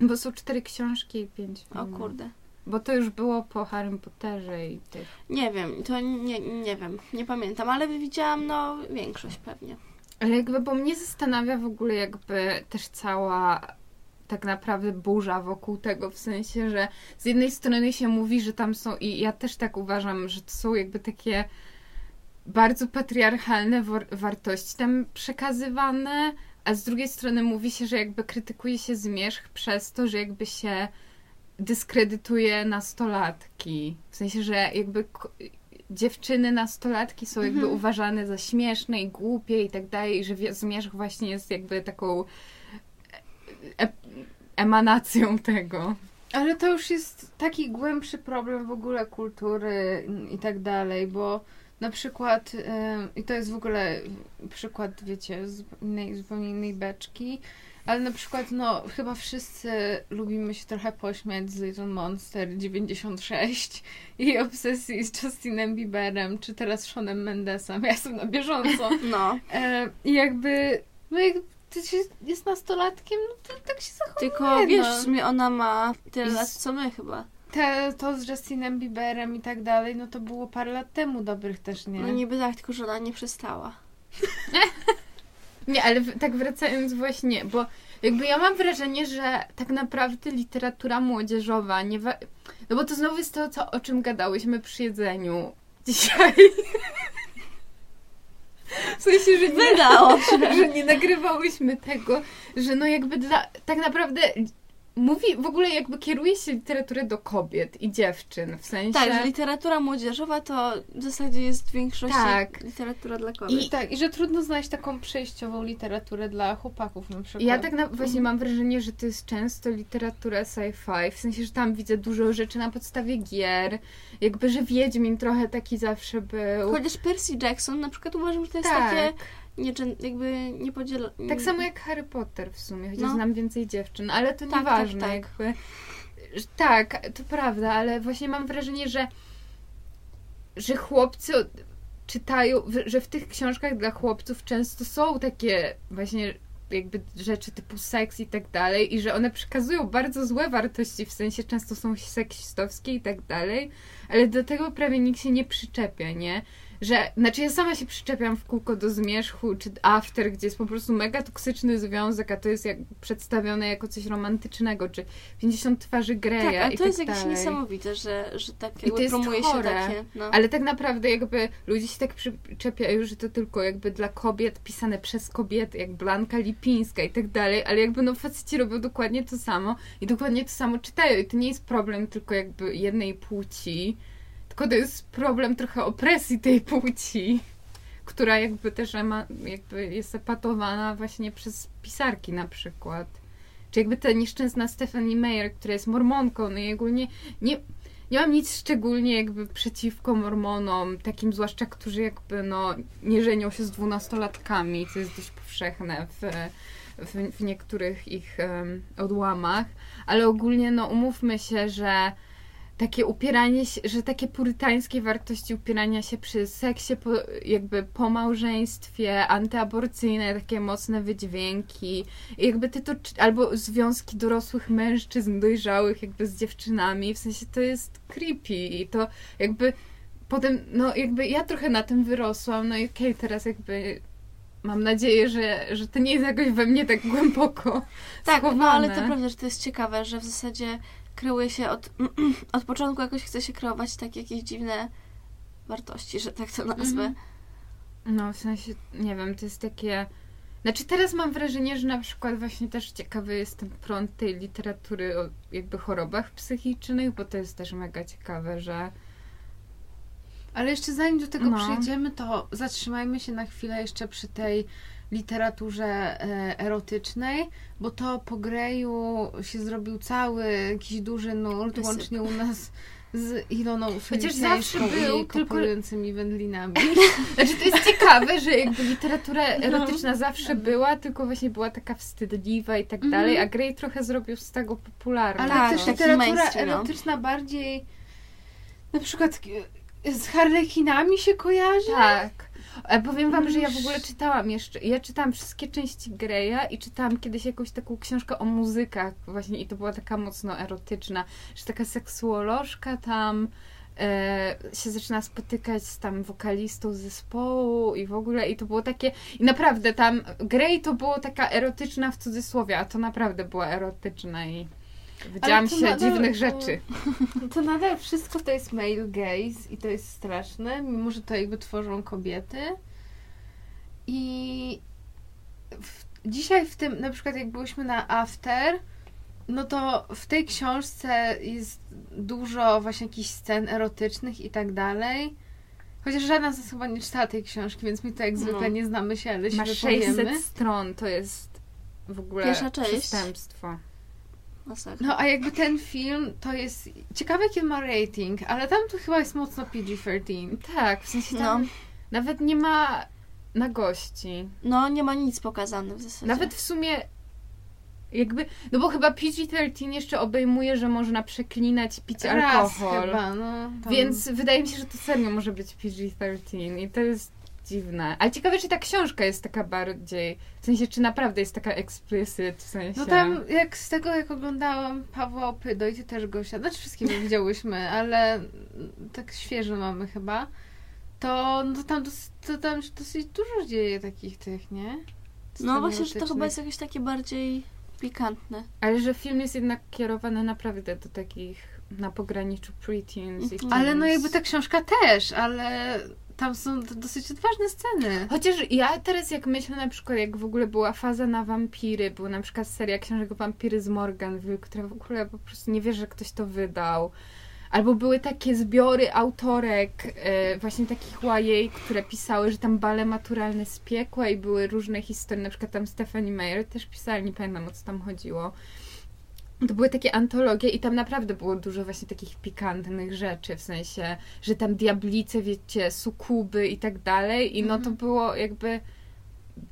Bo są cztery książki i pięć O filmów. kurde. Bo to już było po Harrym Potterze i tych. Nie wiem, to nie, nie wiem, nie pamiętam, ale widziałam no większość pewnie. Ale jakby, bo mnie zastanawia w ogóle jakby też cała tak naprawdę burza wokół tego, w sensie, że z jednej strony się mówi, że tam są, i ja też tak uważam, że to są jakby takie bardzo patriarchalne wartości tam przekazywane, a z drugiej strony mówi się, że jakby krytykuje się zmierzch przez to, że jakby się dyskredytuje nastolatki. W sensie, że jakby dziewczyny nastolatki są jakby Mhm. uważane za śmieszne i głupie i tak dalej, i że zmierzch właśnie jest jakby taką e- emanacją tego. Ale to już jest taki głębszy problem w ogóle kultury i tak dalej, bo Na przykład, i to jest w ogóle przykład, wiecie, z innej, zupełnie innej beczki, ale na przykład, no, chyba wszyscy lubimy się trochę pośmiać z Little Monster 96 i obsesji z Justinem Bieberem, czy teraz Seanem Mendesem. Ja jestem na bieżąco. [LAUGHS] No. E, I jakby, no jak ty się jest nastolatkiem, no to tak się zachowuje. Tylko wiesz, no. w sumie ona ma tyle I lat z- co my chyba. Te, to z Justinem Bieberem i tak dalej, no to było parę lat temu dobrych też, nie? No niby tak, tylko że ona nie przestała. [LAUGHS] Nie, ale tak wracając właśnie, bo jakby ja mam wrażenie, że tak naprawdę literatura młodzieżowa nie wa- No bo to znowu jest to, co, o czym gadałyśmy przy jedzeniu [LAUGHS] dzisiaj. W sensie, że nie, Wydało się. [LAUGHS] że nie nagrywałyśmy tego, że no jakby dla, tak naprawdę mówi, w ogóle jakby kieruje się literaturę do kobiet i dziewczyn, w sensie... Tak, że literatura młodzieżowa to w zasadzie jest w większości Tak. literatura dla kobiet. I tak, i że trudno znaleźć taką przejściową literaturę dla chłopaków na przykład. Ja tak na, właśnie mam wrażenie, że to jest często literatura sci-fi, w sensie, że tam widzę dużo rzeczy na podstawie gier, jakby, że Wiedźmin trochę taki zawsze był. Chociaż Percy Jackson na przykład uważam, że to jest tak, takie nie, jakby nie podziela... tak samo jak Harry Potter w sumie, chociaż No. znam więcej dziewczyn, ale to Tak, nieważne tak, tak. jakby. Że- Tak, to prawda, ale właśnie mam wrażenie, że że chłopcy czytają, że w tych książkach dla chłopców często są takie właśnie jakby rzeczy typu seks i tak dalej i że one przekazują bardzo złe wartości, w sensie często są seksistowskie i tak dalej, ale do tego prawie nikt się nie przyczepia, nie? Że, znaczy ja sama się przyczepiam w kółko do zmierzchu, czy after, gdzie jest po prostu mega toksyczny związek, a to jest jak przedstawione jako coś romantycznego, czy 50 twarzy Greya Tak, ale i to jest tak jakieś niesamowite, że, że tak to jakby jest promuje chore. się takie... No. Ale tak naprawdę jakby ludzie się tak przyczepiają, że to tylko jakby dla kobiet, pisane przez kobiety, jak Blanka Lipińska i tak dalej, ale jakby no faceci robią dokładnie to samo i dokładnie to samo czytają i to nie jest problem tylko jakby jednej płci, tylko to jest problem trochę opresji tej płci, która jakby też ma, jakby jest epatowana właśnie przez pisarki na przykład. Czy jakby ta nieszczęsna Stephanie Meyer, która jest mormonką, no i ogólnie nie, nie mam nic szczególnie jakby przeciwko mormonom, takim zwłaszcza, którzy jakby no nie żenią się z dwunastolatkami, co jest dość powszechne w, w, w niektórych ich em, odłamach, ale ogólnie no umówmy się, że takie upieranie się, że takie purytańskie wartości upierania się przy seksie, po, jakby po małżeństwie, antyaborcyjne, takie mocne wydźwięki, jakby ty to, albo związki dorosłych mężczyzn, dojrzałych jakby z dziewczynami, w sensie to jest creepy i to jakby potem, no jakby ja trochę na tym wyrosłam, no i okej, teraz jakby mam nadzieję, że, że to nie jest jakoś we mnie tak głęboko Tak, no schowane. ale to prawda, że to jest ciekawe, że w zasadzie kreuje się od, [CLEARS THROAT] od początku jakoś chce się kreować takie jakieś dziwne wartości, że tak to nazwę. Mhm. No, w sensie, nie wiem, to jest takie... Znaczy teraz mam wrażenie, że na przykład właśnie też ciekawy jest ten prąd tej literatury o jakby chorobach psychicznych, bo to jest też mega ciekawe, że... Ale jeszcze zanim do tego No. przejdziemy, to zatrzymajmy się na chwilę jeszcze przy tej literaturze e, erotycznej, bo to po Greju się zrobił cały jakiś duży nurt, Wysyp. łącznie u nas z Iloną Chociaż zawsze był, i tylko- kopującymi wędlinami. [LAUGHS] Znaczy to jest ciekawe, że jakby literatura No. erotyczna zawsze była, tylko właśnie była taka wstydliwa i tak Mhm. dalej, a Grey trochę zrobił z tego popularne. Ale Tak, też literatura no. erotyczna bardziej na przykład z harlekinami się kojarzy. Tak. Ale powiem wam, że ja w ogóle czytałam jeszcze, ja czytałam wszystkie części Greya i czytałam kiedyś jakąś taką książkę o muzykach właśnie i to była taka mocno erotyczna, że taka seksuolożka tam e, się zaczyna spotykać z tam wokalistą zespołu i w ogóle i to było takie i naprawdę tam Grey to było taka erotyczna w cudzysłowie, a to naprawdę była erotyczna i Wiedziałam to się nadal- dziwnych rzeczy. [LAUGHS] To nadal wszystko to jest male gaze i to jest straszne, mimo że to jakby tworzą kobiety. I w, dzisiaj w tym, na przykład jak byliśmy na After, no to w tej książce jest dużo właśnie jakichś scen erotycznych i tak dalej. Chociaż żadna z nas chyba nie czytała tej książki, więc my to jak zwykle No. nie znamy się, ale się Ma wypowiemy. 600 stron, to jest w ogóle Pierwsza część. przestępstwo. Masakra. No a jakby ten film to jest. Ciekawe jaki ma rating, ale tam to chyba jest mocno PG-13. Tak, w sensie tam No. nawet nie ma na gości. No, nie ma nic pokazane w zasadzie. Nawet w sumie jakby, no bo chyba PG-13 jeszcze obejmuje, że można przeklinać, pić Raz alkohol. chyba, no. Więc wydaje mi się, że to serio może być PG-13 i to jest dziwne. Ale ciekawe, czy ta książka jest taka bardziej, w sensie, czy naprawdę jest taka explicit, w sensie... No tam, jak z tego, jak oglądałam Pawła Opydo i ty też go znaczy wszystkie [LAUGHS] widziałyśmy, ale tak świeżo mamy chyba, to, no to, tam, to tam się dosyć dużo dzieje takich tych, nie? No właśnie, że to chyba jest jakieś takie bardziej pikantne. Ale że film jest jednak kierowany naprawdę do takich na pograniczu preteens i Mhm. Ale no jakby ta książka też, ale tam są dosyć odważne sceny. Chociaż ja teraz jak myślę na przykład, jak w ogóle była faza na wampiry, była na przykład seria książek wampiry z Morganville, która w ogóle po prostu nie wiesz, że ktoś to wydał. Albo były takie zbiory autorek, e, właśnie takich YA, które pisały, że tam bale maturalne z piekła i były różne historie, na przykład tam Stephanie Meyer też pisała, nie pamiętam o co tam chodziło. To były takie antologie i tam naprawdę było dużo właśnie takich pikantnych rzeczy, w sensie, że tam diablice, wiecie, sukuby i tak dalej. I no to było jakby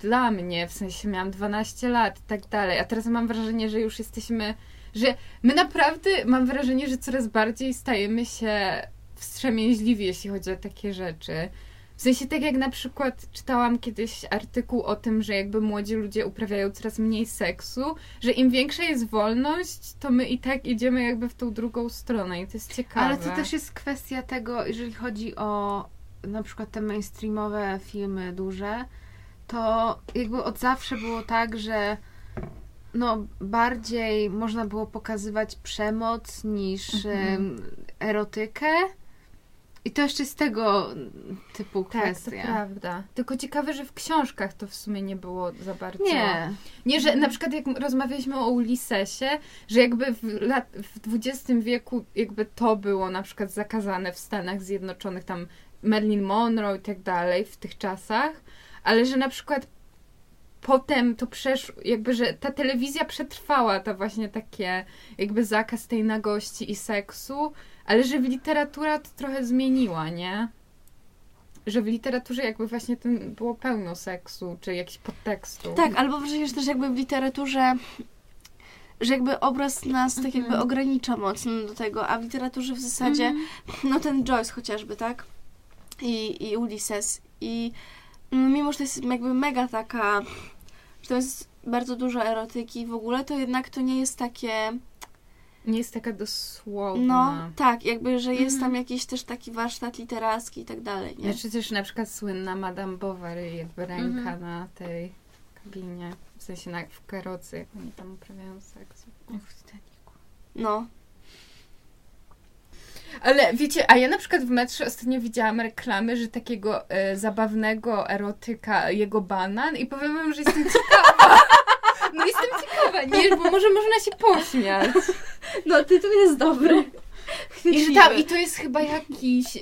dla mnie, w sensie miałam 12 lat i tak dalej, a teraz mam wrażenie, że już jesteśmy, że my naprawdę, mam wrażenie, że coraz bardziej stajemy się wstrzemięźliwi, jeśli chodzi o takie rzeczy. W sensie tak jak na przykład czytałam kiedyś artykuł o tym, że jakby młodzi ludzie uprawiają coraz mniej seksu, że im większa jest wolność, to my i tak idziemy jakby w tą drugą stronę i to jest ciekawe. Ale to też jest kwestia tego, jeżeli chodzi o na przykład te mainstreamowe filmy duże, to jakby od zawsze było tak, że no bardziej można było pokazywać przemoc niż Mhm. erotykę. I to jeszcze z tego typu Tak, to kwestia. prawda. Tylko ciekawe, że w książkach to w sumie nie było za bardzo. Nie. Nie, że na przykład jak rozmawialiśmy o Ulisesie, że jakby w, lat, w XX wieku jakby to było na przykład zakazane w Stanach Zjednoczonych, tam Marilyn Monroe i tak dalej w tych czasach, ale że na przykład potem to przeszło, jakby, że ta telewizja przetrwała to właśnie takie jakby zakaz tej nagości i seksu, ale że w literatura to trochę zmieniła, nie? Że w literaturze jakby właśnie ten było pełno seksu, czy jakichś podtekstów. Tak, albo przecież też jakby w literaturze, że jakby obraz nas tak jakby Mhm. ogranicza mocno do tego, a w literaturze w zasadzie, Mhm. no ten Joyce chociażby, tak? I, i Ulysses. I mm, mimo, że to jest jakby mega taka, że to jest bardzo dużo erotyki w ogóle, to jednak to nie jest takie, Nie jest taka dosłowna. no tak, jakby, że jest Mhm. tam jakiś też taki warsztat literacki i tak dalej, nie? Znaczy też na przykład słynna Madame Bovary, jakby ręka Mhm. na tej kabinie, w sensie na, w karocy, jak oni tam uprawiają seks. No. Ale wiecie, a ja na przykład w metrze ostatnio widziałam reklamy, że takiego e, zabawnego erotyka, jego banan i powiem wam, że jestem [LAUGHS] ciekawa. No jestem ciekawa, nie, bo może można się pośmiać. No, tytuł jest dobry. I że tam, i to jest chyba jakiś e,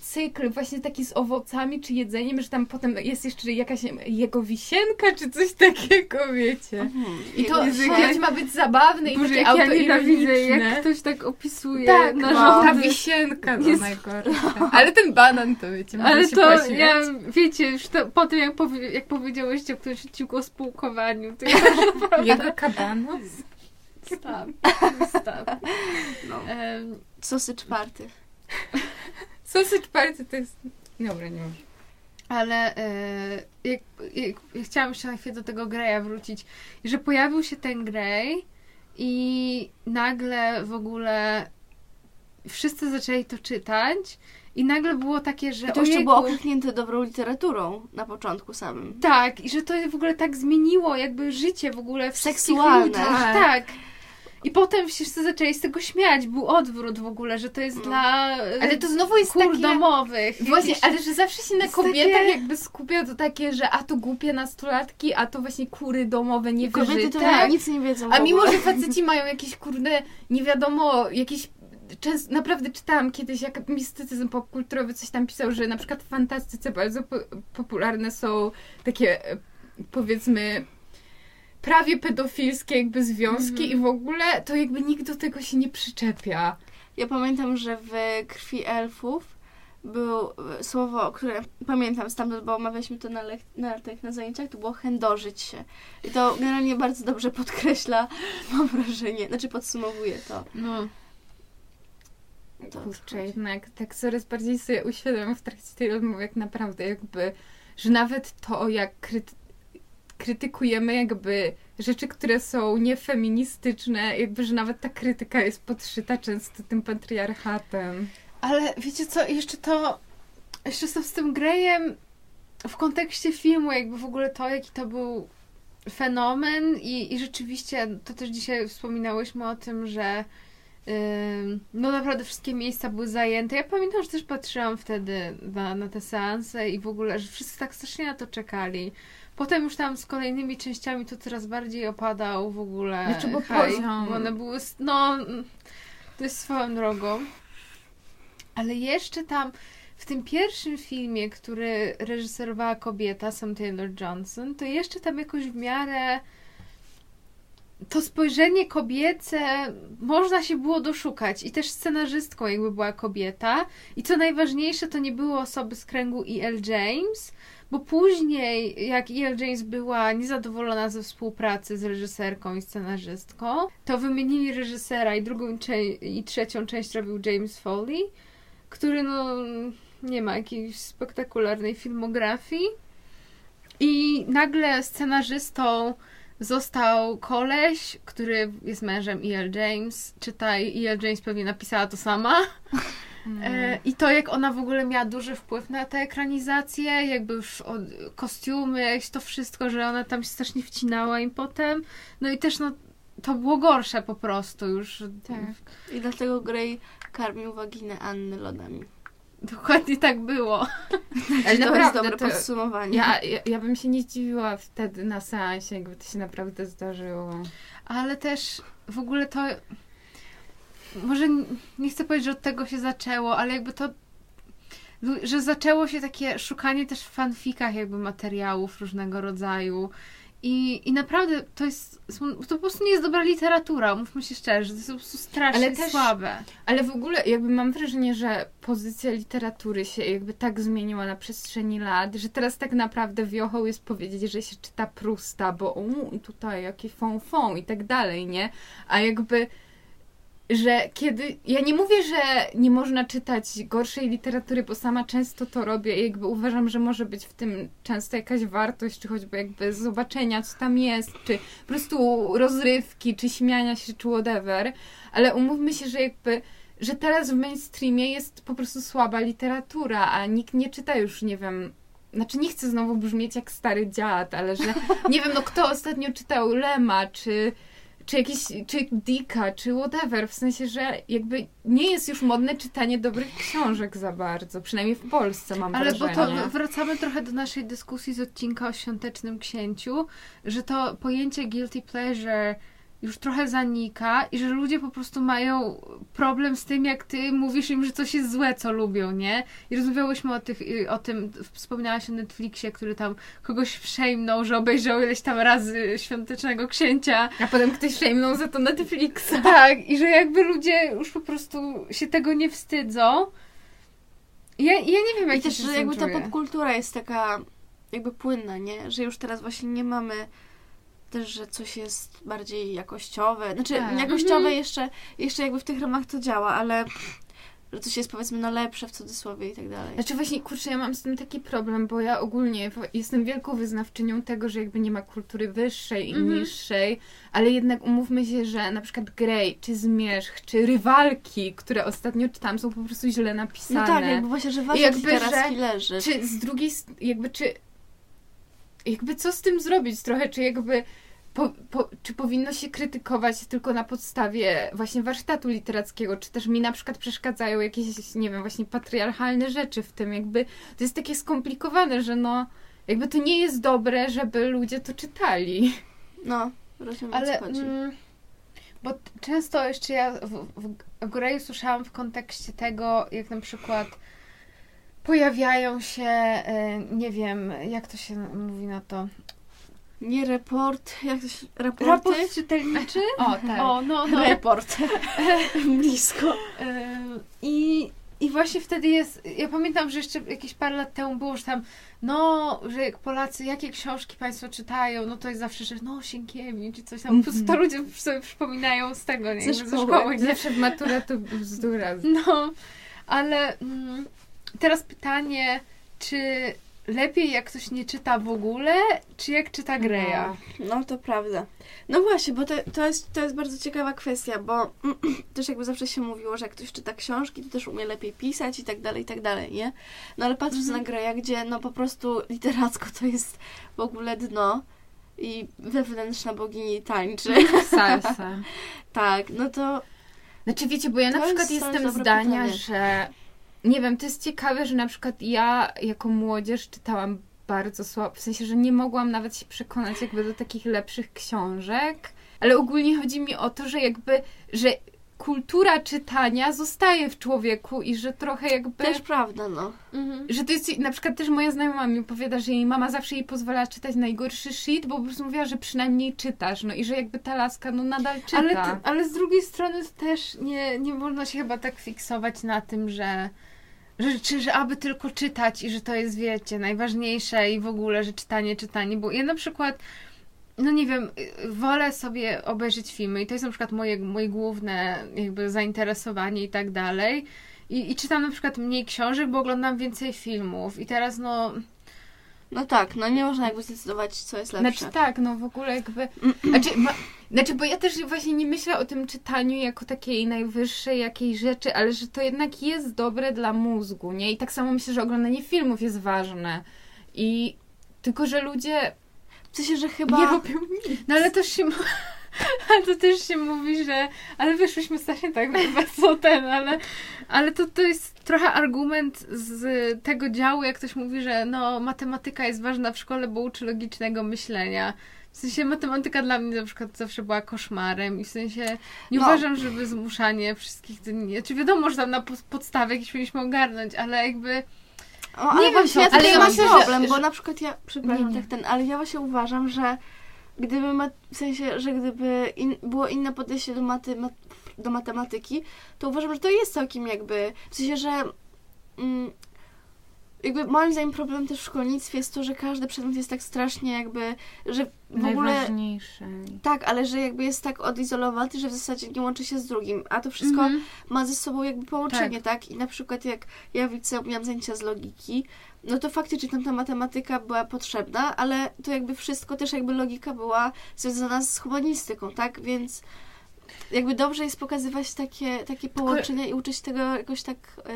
cykl właśnie taki z owocami czy jedzeniem, że tam potem jest jeszcze jakaś nie jego wisienka czy coś takiego, wiecie. I to Jezu, ma być zabawne i Boże, takie jak ja autoironiczne. jak ktoś tak opisuje Tak, na no, ta rządy. wisienka no Jest- najgorsza. Ale ten banan to wiecie, Ale się to, ja, wiecie, już to, po tym jak, powie, jak powiedziałyście o którymś odcinku o spółkowaniu, to ja [LAUGHS] Jego kabanos? Stop, stop. No. Em, Sosy czwarty. Sausage [LAUGHS] party to jest... Dobra, nie może. ale e, jak, jak, ja chciałam jeszcze na chwilę do tego Greya wrócić, że pojawił się ten Grey i nagle w ogóle wszyscy zaczęli to czytać i nagle było takie, że I to jeszcze ojejku, było okrzyknięte dobrą literaturą na początku samym. Tak, i że to w ogóle tak zmieniło jakby życie w ogóle wszystkich Seksualne. ludzi. Tak. Tak. I potem wszyscy zaczęli z tego śmiać. Był odwrót w ogóle, że to jest No. dla Ale to znowu jest kur takie... domowych. Właśnie, Jakieś- ale że zawsze się na kobietach takie- jakby skupia to takie, że a to głupie nastolatki, a to właśnie kury domowe, nie Kobiety to tak? nic nie wiedzą. A mimo, że faceci mają jakieś kurde, nie wiadomo, jakieś. Często, naprawdę czytałam kiedyś, jak mistycyzm popkulturowy coś tam pisał, że na przykład w fantastyce bardzo po, popularne są takie, e, powiedzmy, prawie pedofilskie jakby związki Mhm. i w ogóle to jakby nikt do tego się nie przyczepia. Ja pamiętam, że w Krwi Elfów był e, słowo, które pamiętam stamtąd, bo omawialiśmy to na, lek- na, tych, na zajęciach, to było chędożyć się. I to generalnie bardzo dobrze podkreśla, [LAUGHS] mam wrażenie, znaczy podsumowuje to. No. to Kurczę, jednak tak coraz bardziej sobie uświadamiam w trakcie tej rozmowy, jak naprawdę jakby, że nawet to, jak kryty- krytykujemy jakby rzeczy, które są niefeministyczne, jakby, że nawet ta krytyka jest podszyta często tym patriarchatem. Ale wiecie co, jeszcze to, jeszcze to z tym Greyem w kontekście filmu, jakby w ogóle to, jaki to był fenomen i, i rzeczywiście, to też dzisiaj wspominałyśmy o tym, że ym, no naprawdę wszystkie miejsca były zajęte. Ja pamiętam, że też patrzyłam wtedy na, na te seanse i w ogóle, że wszyscy tak strasznie na to czekali. Potem już tam z kolejnymi częściami to coraz bardziej opadał w ogóle Znaczy, bo hype, poziom- bo one były, no, to jest swoją drogą. Ale jeszcze tam, w tym pierwszym filmie, który reżyserowała kobieta, Sam Taylor Johnson, to jeszcze tam jakoś w miarę to spojrzenie kobiece można się było doszukać i też scenarzystką jakby była kobieta i co najważniejsze to nie były osoby z kręgu E.L. James, bo później jak E.L. James była niezadowolona ze współpracy z reżyserką i scenarzystką, to wymienili reżysera i drugą i trzecią część robił James Foley, który no nie ma jakiejś spektakularnej filmografii i nagle scenarzystą został koleś, który jest mężem E.L. James. Czytaj, E.L. James pewnie napisała to sama. [LAUGHS] E, I to, jak ona w ogóle miała duży wpływ na tę ekranizację, jakby już od, kostiumy, jakieś to wszystko, że ona tam się strasznie wcinała im potem. No i też, no, to było gorsze po prostu już. Tak. I dlatego Grey karmił waginę Anny lodami. Dokładnie tak było. [LAUGHS] Ale to jest naprawdę, dobre to, podsumowanie. ja, ja, ja bym się nie zdziwiła wtedy na seansie, jakby to się naprawdę zdarzyło. Ale też w ogóle to. Może nie chcę powiedzieć, że od tego się zaczęło, ale jakby to. Że zaczęło się takie szukanie też w fanfikach, jakby materiałów różnego rodzaju. I, I naprawdę to jest. To po prostu nie jest dobra literatura, mówmy się szczerze. To jest po prostu strasznie Ale też- słabe. Ale w ogóle jakby mam wrażenie, że pozycja literatury się jakby tak zmieniła na przestrzeni lat, że teraz tak naprawdę wiochą jest powiedzieć, że się czyta Prusta, bo u, i tutaj jakie fą fą i tak dalej, nie? A jakby że kiedy. Ja nie mówię, że nie można czytać gorszej literatury, bo sama często to robię i jakby uważam, że może być w tym często jakaś wartość, czy choćby jakby zobaczenia, co tam jest, czy po prostu rozrywki, czy śmiania się, czy whatever. Ale umówmy się, że jakby. Że teraz w mainstreamie jest po prostu słaba literatura, a nikt nie czyta już, nie wiem, znaczy nie chcę znowu brzmieć jak stary dziad, ale że [LAUGHS] nie wiem, no kto ostatnio czytał Lema, czy, czy jakiś, czy Dicka, czy whatever, w sensie, że jakby nie jest już modne czytanie dobrych książek za bardzo, przynajmniej w Polsce mam Ale bo wrażenie. to wracamy trochę do naszej dyskusji z odcinka o świątecznym księciu, że to pojęcie guilty pleasure już trochę zanika i że ludzie po prostu mają problem z tym, jak ty mówisz im, że coś jest złe, co lubią, nie? I rozmawiałyśmy o, tych, y, o tym, wspominałaś o Netflixie, który tam kogoś wszejmnął, że obejrzał ileś tam razy świątecznego księcia. A potem ktoś szejmnął za to Netflixa. [LAUGHS] Tak, i że jakby ludzie już po prostu się tego nie wstydzą. Ja, ja nie wiem, jak I też, się że jakby ta popkultura jest taka jakby płynna, nie? Że już teraz właśnie nie mamy też, że coś jest bardziej jakościowe. Znaczy, Tak. jakościowe Mhm. jeszcze, jeszcze jakby w tych ramach to działa, ale że coś jest powiedzmy no lepsze w cudzysłowie i tak dalej. Znaczy właśnie, kurczę, ja mam z tym taki problem, bo ja ogólnie jestem wielką wyznawczynią tego, że jakby nie ma kultury wyższej i Mhm. niższej, ale jednak umówmy się, że na przykład Grey, czy Zmierzch, czy Rywalki, które ostatnio czytam, są po prostu źle napisane. No tak, jakby właśnie, że ważne Jakby, teraz że- leży. Czy z drugiej, jakby czy, jakby co z tym zrobić trochę, czy jakby po, po, czy powinno się krytykować tylko na podstawie właśnie warsztatu literackiego, czy też mi na przykład przeszkadzają jakieś, nie wiem, właśnie patriarchalne rzeczy w tym, jakby to jest takie skomplikowane, że no, jakby to nie jest dobre, żeby ludzie to czytali. No, rozumiem o Ale co chodzi. mm, bo często jeszcze ja w, w, w Greju słyszałam w kontekście tego, jak na przykład pojawiają się, e, nie wiem, jak to się mówi na to, Nie report, jak to się... Raporty? Raport czytelniczy? [LAUGHS] O, tak. O, no, no. Report. [LAUGHS] Blisko. Ym, I, I właśnie wtedy jest, ja pamiętam, że jeszcze jakieś parę lat temu było, że tam, no, że jak Polacy, jakie książki Państwo czytają, no to jest zawsze, że no, Sienkiewicz czy coś tam, po prostu to ludzie sobie przypominają z tego, nie? Ze szkoły. nie? Zawsze w maturę to bzdura. No, ale mm, teraz pytanie, czy lepiej jak ktoś nie czyta w ogóle, czy jak czyta Greya? No to prawda. No właśnie, bo to, to, jest, to jest bardzo ciekawa kwestia, bo [CLEARS THROAT] też jakby zawsze się mówiło, że jak ktoś czyta książki, to też umie lepiej pisać i tak dalej, i tak dalej, nie? No ale patrząc Mhm. na Greya, gdzie no po prostu literacko to jest w ogóle dno i wewnętrzna bogini tańczy, Salsa. [LAUGHS] tak, no to Znaczy wiecie, bo ja na przykład jestem zdania, pytanie. że nie wiem, to jest ciekawe, że na przykład ja jako młodzież czytałam bardzo słabo, w sensie, że nie mogłam nawet się przekonać jakby do takich lepszych książek, ale ogólnie chodzi mi o to, że jakby, że kultura czytania zostaje w człowieku i że trochę jakby... też prawda, no. Mhm. Że to jest, na przykład też moja znajoma mi opowiada, że jej mama zawsze jej pozwala czytać najgorszy shit, bo po prostu mówiła, że przynajmniej czytasz, no i że jakby ta laska no nadal czyta. Ale, ale z drugiej strony też nie, nie można się chyba tak fiksować na tym, że, że, że aby tylko czytać i że to jest, wiecie, najważniejsze i w ogóle, że czytanie, czytanie, bo ja na przykład no nie wiem, wolę sobie obejrzeć filmy i to jest na przykład moje, moje główne jakby zainteresowanie i tak dalej. I, I czytam na przykład mniej książek, bo oglądam więcej filmów. I teraz no, No tak, no nie można jakby zdecydować, co jest lepsze. Znaczy tak, no w ogóle jakby... [CLEARS THROAT] Znaczy, ma, znaczy, bo ja też właśnie nie myślę o tym czytaniu jako takiej najwyższej jakiejś rzeczy, ale że to jednak jest dobre dla mózgu, nie? I tak samo myślę, że oglądanie filmów jest ważne. I tylko, że ludzie W sensie, że chyba... nie robią nic. No ale też się. [LAUGHS] [LAUGHS] Ale to też się mówi, że. Ale wyszłyśmy strasznie tak bardzo ten, ale. Ale to, to jest trochę argument z tego działu, jak ktoś mówi, że no, matematyka jest ważna w szkole, bo uczy logicznego myślenia. W sensie matematyka dla mnie na przykład zawsze była koszmarem i w sensie nie No. uważam, żeby zmuszanie wszystkich nie. Czy wiadomo, że tam na po- podstawie jakieś powinniśmy ogarnąć, ale jakby. O, ale wiem, właśnie ja ale ja mam myślę, że- problem, bo na przykład ja, przepraszam, Nie, nie. tak ten, ale ja właśnie uważam, że gdyby, ma, w sensie, że gdyby in, było inne podejście do, maty, mat, do matematyki, to uważam, że to jest całkiem jakby, w sensie, że mm, jakby moim zdaniem problem też w szkolnictwie jest to, że każdy przedmiot jest tak strasznie jakby, że w ogóle... Najważniejsze. Tak, ale że jakby jest tak odizolowany, że w zasadzie nie łączy się z drugim, a to wszystko Mhm. ma ze sobą jakby połączenie, tak. I na przykład jak ja w liceum miałam zajęcia z logiki, no to faktycznie tam ta matematyka była potrzebna, ale to jakby wszystko też jakby logika była związana z humanistyką, tak? Więc jakby dobrze jest pokazywać takie, takie połączenia i uczyć tego jakoś tak, yy,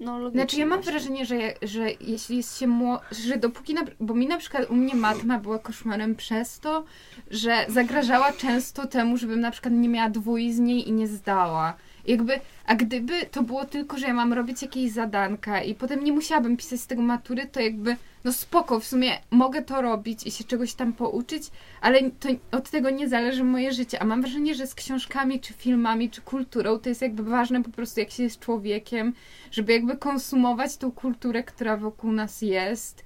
no logicznie. Znaczy ja mam właśnie. wrażenie, że, że jeśli jest się mło... że dopóki, na... bo mi na przykład u mnie matma była koszmarem przez to, że zagrażała często temu, żebym na przykład nie miała dwój z niej i nie zdała. Jakby, a gdyby to było tylko, że ja mam robić jakieś zadanka i potem nie musiałabym pisać z tego matury, to jakby, no spoko, w sumie mogę to robić i się czegoś tam pouczyć, ale to, od tego nie zależy moje życie. A mam wrażenie, że z książkami, czy filmami, czy kulturą to jest jakby ważne po prostu, jak się jest człowiekiem, żeby jakby konsumować tą kulturę, która wokół nas jest.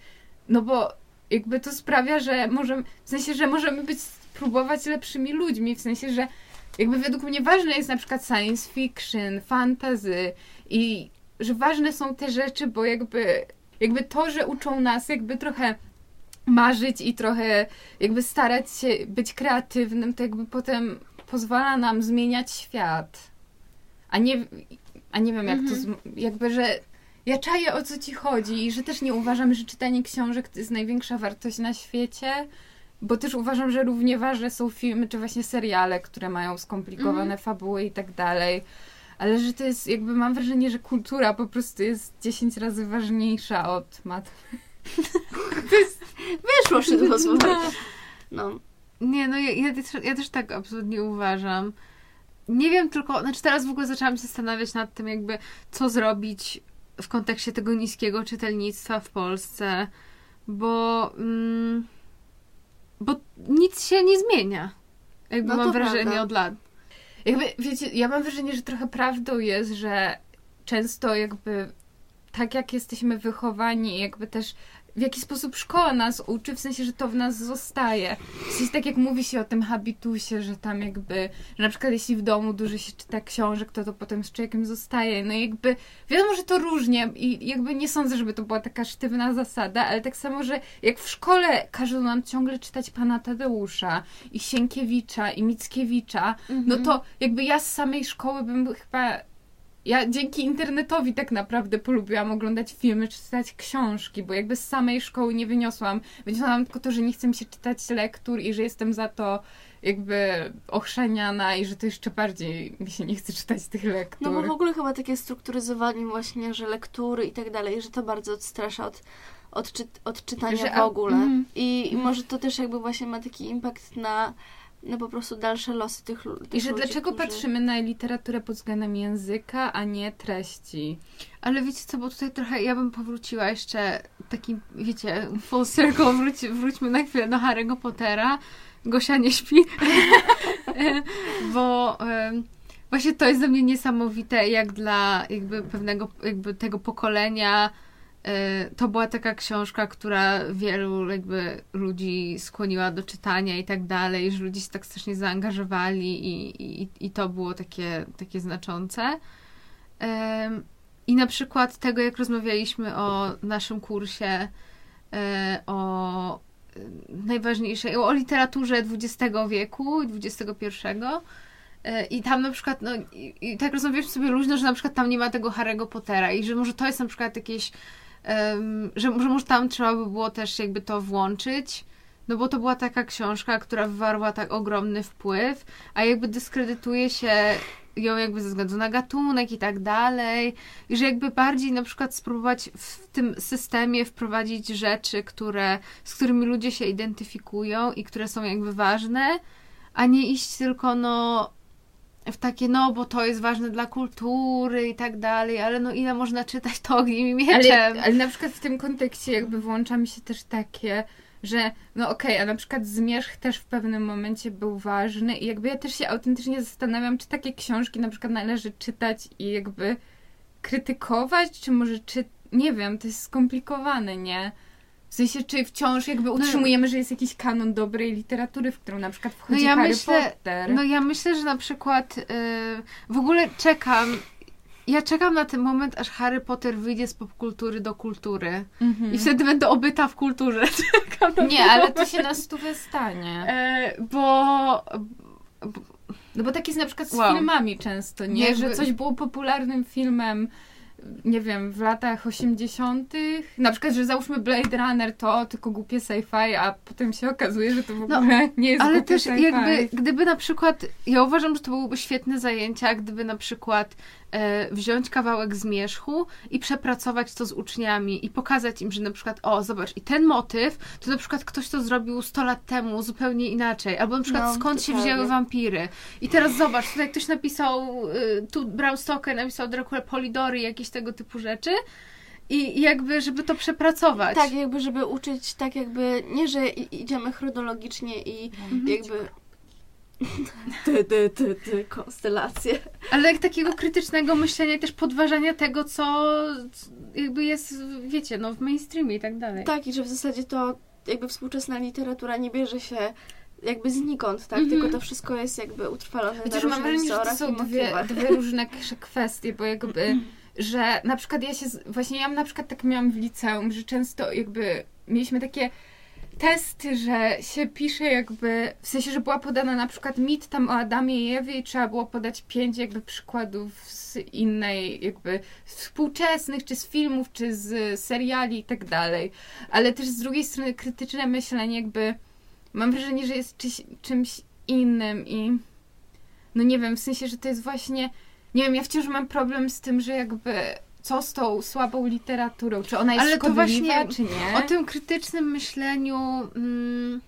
No bo jakby to sprawia, że możemy, w sensie, że możemy być, spróbować lepszymi ludźmi, w sensie, że jakby według mnie ważne jest na przykład science fiction, fantasy i że ważne są te rzeczy, bo jakby, jakby to, że uczą nas jakby trochę marzyć i trochę jakby starać się być kreatywnym, to jakby potem pozwala nam zmieniać świat. A nie, a nie wiem jak to, Mhm. zm- jakby, że ja czaję o co ci chodzi i że też nie uważam, że czytanie książek to jest największa wartość na świecie, bo też uważam, że równie ważne są filmy czy właśnie seriale, które mają skomplikowane Mhm. fabuły i tak dalej. Ale że to jest, jakby mam wrażenie, że kultura po prostu jest 10 razy ważniejsza od mat. Wyszło szydło z wody. No. Nie, no ja, ja, też, ja też tak absolutnie uważam. Nie wiem tylko, znaczy teraz w ogóle zaczęłam się zastanawiać nad tym, jakby co zrobić w kontekście tego niskiego czytelnictwa w Polsce, bo, mm, bo nic się nie zmienia. Jakby No mam wrażenie prawda. od lat. Jakby, wiecie, ja mam wrażenie, że trochę prawdą jest, że często jakby tak jak jesteśmy wychowani, jakby też w jaki sposób szkoła nas uczy, w sensie, że to w nas zostaje. W sensie, tak jak mówi się o tym habitusie, że tam jakby, że na przykład jeśli w domu dużo się czyta książek, to to potem z człowiekiem zostaje. No jakby, wiadomo, że to różnie i jakby nie sądzę, żeby to była taka sztywna zasada, ale tak samo, że jak w szkole każą nam ciągle czytać pana Tadeusza i Sienkiewicza i Mickiewicza, no to jakby ja z samej szkoły bym chyba ja dzięki internetowi tak naprawdę polubiłam oglądać filmy, czytać książki, bo jakby z samej szkoły nie wyniosłam. Wyniosłam tylko to, że nie chce mi się czytać lektur i że jestem za to jakby ochrzeniana i że to jeszcze bardziej mi się nie chce czytać tych lektur. No bo w ogóle chyba takie strukturyzowanie właśnie, że lektury i tak dalej, że to bardzo odstrasza od, od, czy, od czytania Że w a- ogóle. Mhm. I, I może to też jakby właśnie ma taki impact na, na po prostu dalsze losy tych, tych I że ludzi, dlaczego którzy... patrzymy na literaturę pod względem języka, a nie treści? Ale wiecie co, bo tutaj trochę ja bym powróciła jeszcze takim, wiecie, full circle, wróć, wróćmy na chwilę do Harry'ego Pottera. Gosia nie śpi. [LAUGHS] bo em, właśnie to jest dla mnie niesamowite, jak dla jakby pewnego, jakby tego pokolenia to była taka książka, która wielu jakby ludzi skłoniła do czytania i tak dalej, że ludzie się tak strasznie zaangażowali i, i, i to było takie, takie znaczące. I na przykład tego, jak rozmawialiśmy o naszym kursie, e, o e, najważniejszej, o literaturze XX wieku i XXI. E, I tam na przykład, no i, i tak rozmawialiśmy sobie luźno, że na przykład tam nie ma tego Harry'ego Pottera i że może to jest na przykład jakieś, że, że może tam trzeba by było też jakby to włączyć, no bo to była taka książka, która wywarła tak ogromny wpływ, a jakby dyskredytuje się ją jakby ze względu na gatunek i tak dalej. I że jakby bardziej na przykład spróbować w tym systemie wprowadzić rzeczy, które, z którymi ludzie się identyfikują i które są jakby ważne, a nie iść tylko no w takie, no bo to jest ważne dla kultury i tak dalej, ale no ile można czytać to ogniem i mieczem. Ale, ale na przykład w tym kontekście jakby włącza mi się też takie, że no okej, a na przykład Zmierzch też w pewnym momencie był ważny i jakby ja też się autentycznie zastanawiam, czy takie książki na przykład należy czytać i jakby krytykować, czy może czy... Nie wiem, to jest skomplikowane, nie? W sensie, czy wciąż jakby utrzymujemy, że jest jakiś kanon dobrej literatury, w którą na przykład wchodzi No ja Harry myślę- Potter. No ja myślę, że na przykład yy, w ogóle czekam. Ja czekam na ten moment, aż Harry Potter wyjdzie z popkultury do kultury. Mhm. I wtedy będę obyta w kulturze. [LAUGHS] Czekam na Nie, ale moment. to się na stówę stanie. E, bo. No bo tak jest na przykład z Wow. filmami często, nie? Jakby- Że coś było popularnym filmem, nie wiem, w latach 80. Na przykład, że załóżmy Blade Runner to tylko głupie sci-fi, a potem się okazuje, że to w No, ogóle nie jest Ale też jakby, gdyby na przykład, ja uważam, że to byłyby świetne zajęcia, gdyby na przykład e, wziąć kawałek zmierzchu i przepracować to z uczniami i pokazać im, że na przykład, o zobacz, i ten motyw, to na przykład ktoś to zrobił 100 lat temu zupełnie inaczej, albo na przykład No, skąd się wzięły wampiry. I teraz zobacz, tutaj ktoś napisał, y, tu Bram Stoker napisał Dracula Polidory, jakieś tego typu rzeczy. I jakby, żeby to przepracować. Tak, jakby, żeby uczyć tak jakby, nie, że idziemy chronologicznie i Mhm. jakby... Ty, ty, ty, ty, konstelacje. Ale jak takiego krytycznego myślenia i też podważania tego, co jakby jest, wiecie, no w mainstreamie i tak dalej. Tak, i że w zasadzie to jakby współczesna literatura nie bierze się jakby znikąd, tak? Mhm. Tylko to wszystko jest jakby utrwalone Chociaż na mam różnych wrażenie, że to wzorach są dwie, dwie różne kwestie, bo jakby, [CLEARS THROAT] że na przykład ja się, właśnie ja na przykład tak miałam w liceum, że często jakby mieliśmy takie testy, że się pisze jakby, w sensie, że była podana na przykład mit tam o Adamie i Ewie i trzeba było podać pięć jakby przykładów z innej jakby współczesnych, czy z filmów, czy z seriali i tak dalej. Ale też z drugiej strony krytyczne myślenie jakby mam wrażenie, że jest czyś, czymś innym i no nie wiem, w sensie, że to jest właśnie nie wiem, ja wciąż mam problem z tym, że jakby co z tą słabą literaturą, czy ona jest Ale to właśnie czy nie? O tym krytycznym myśleniu mm,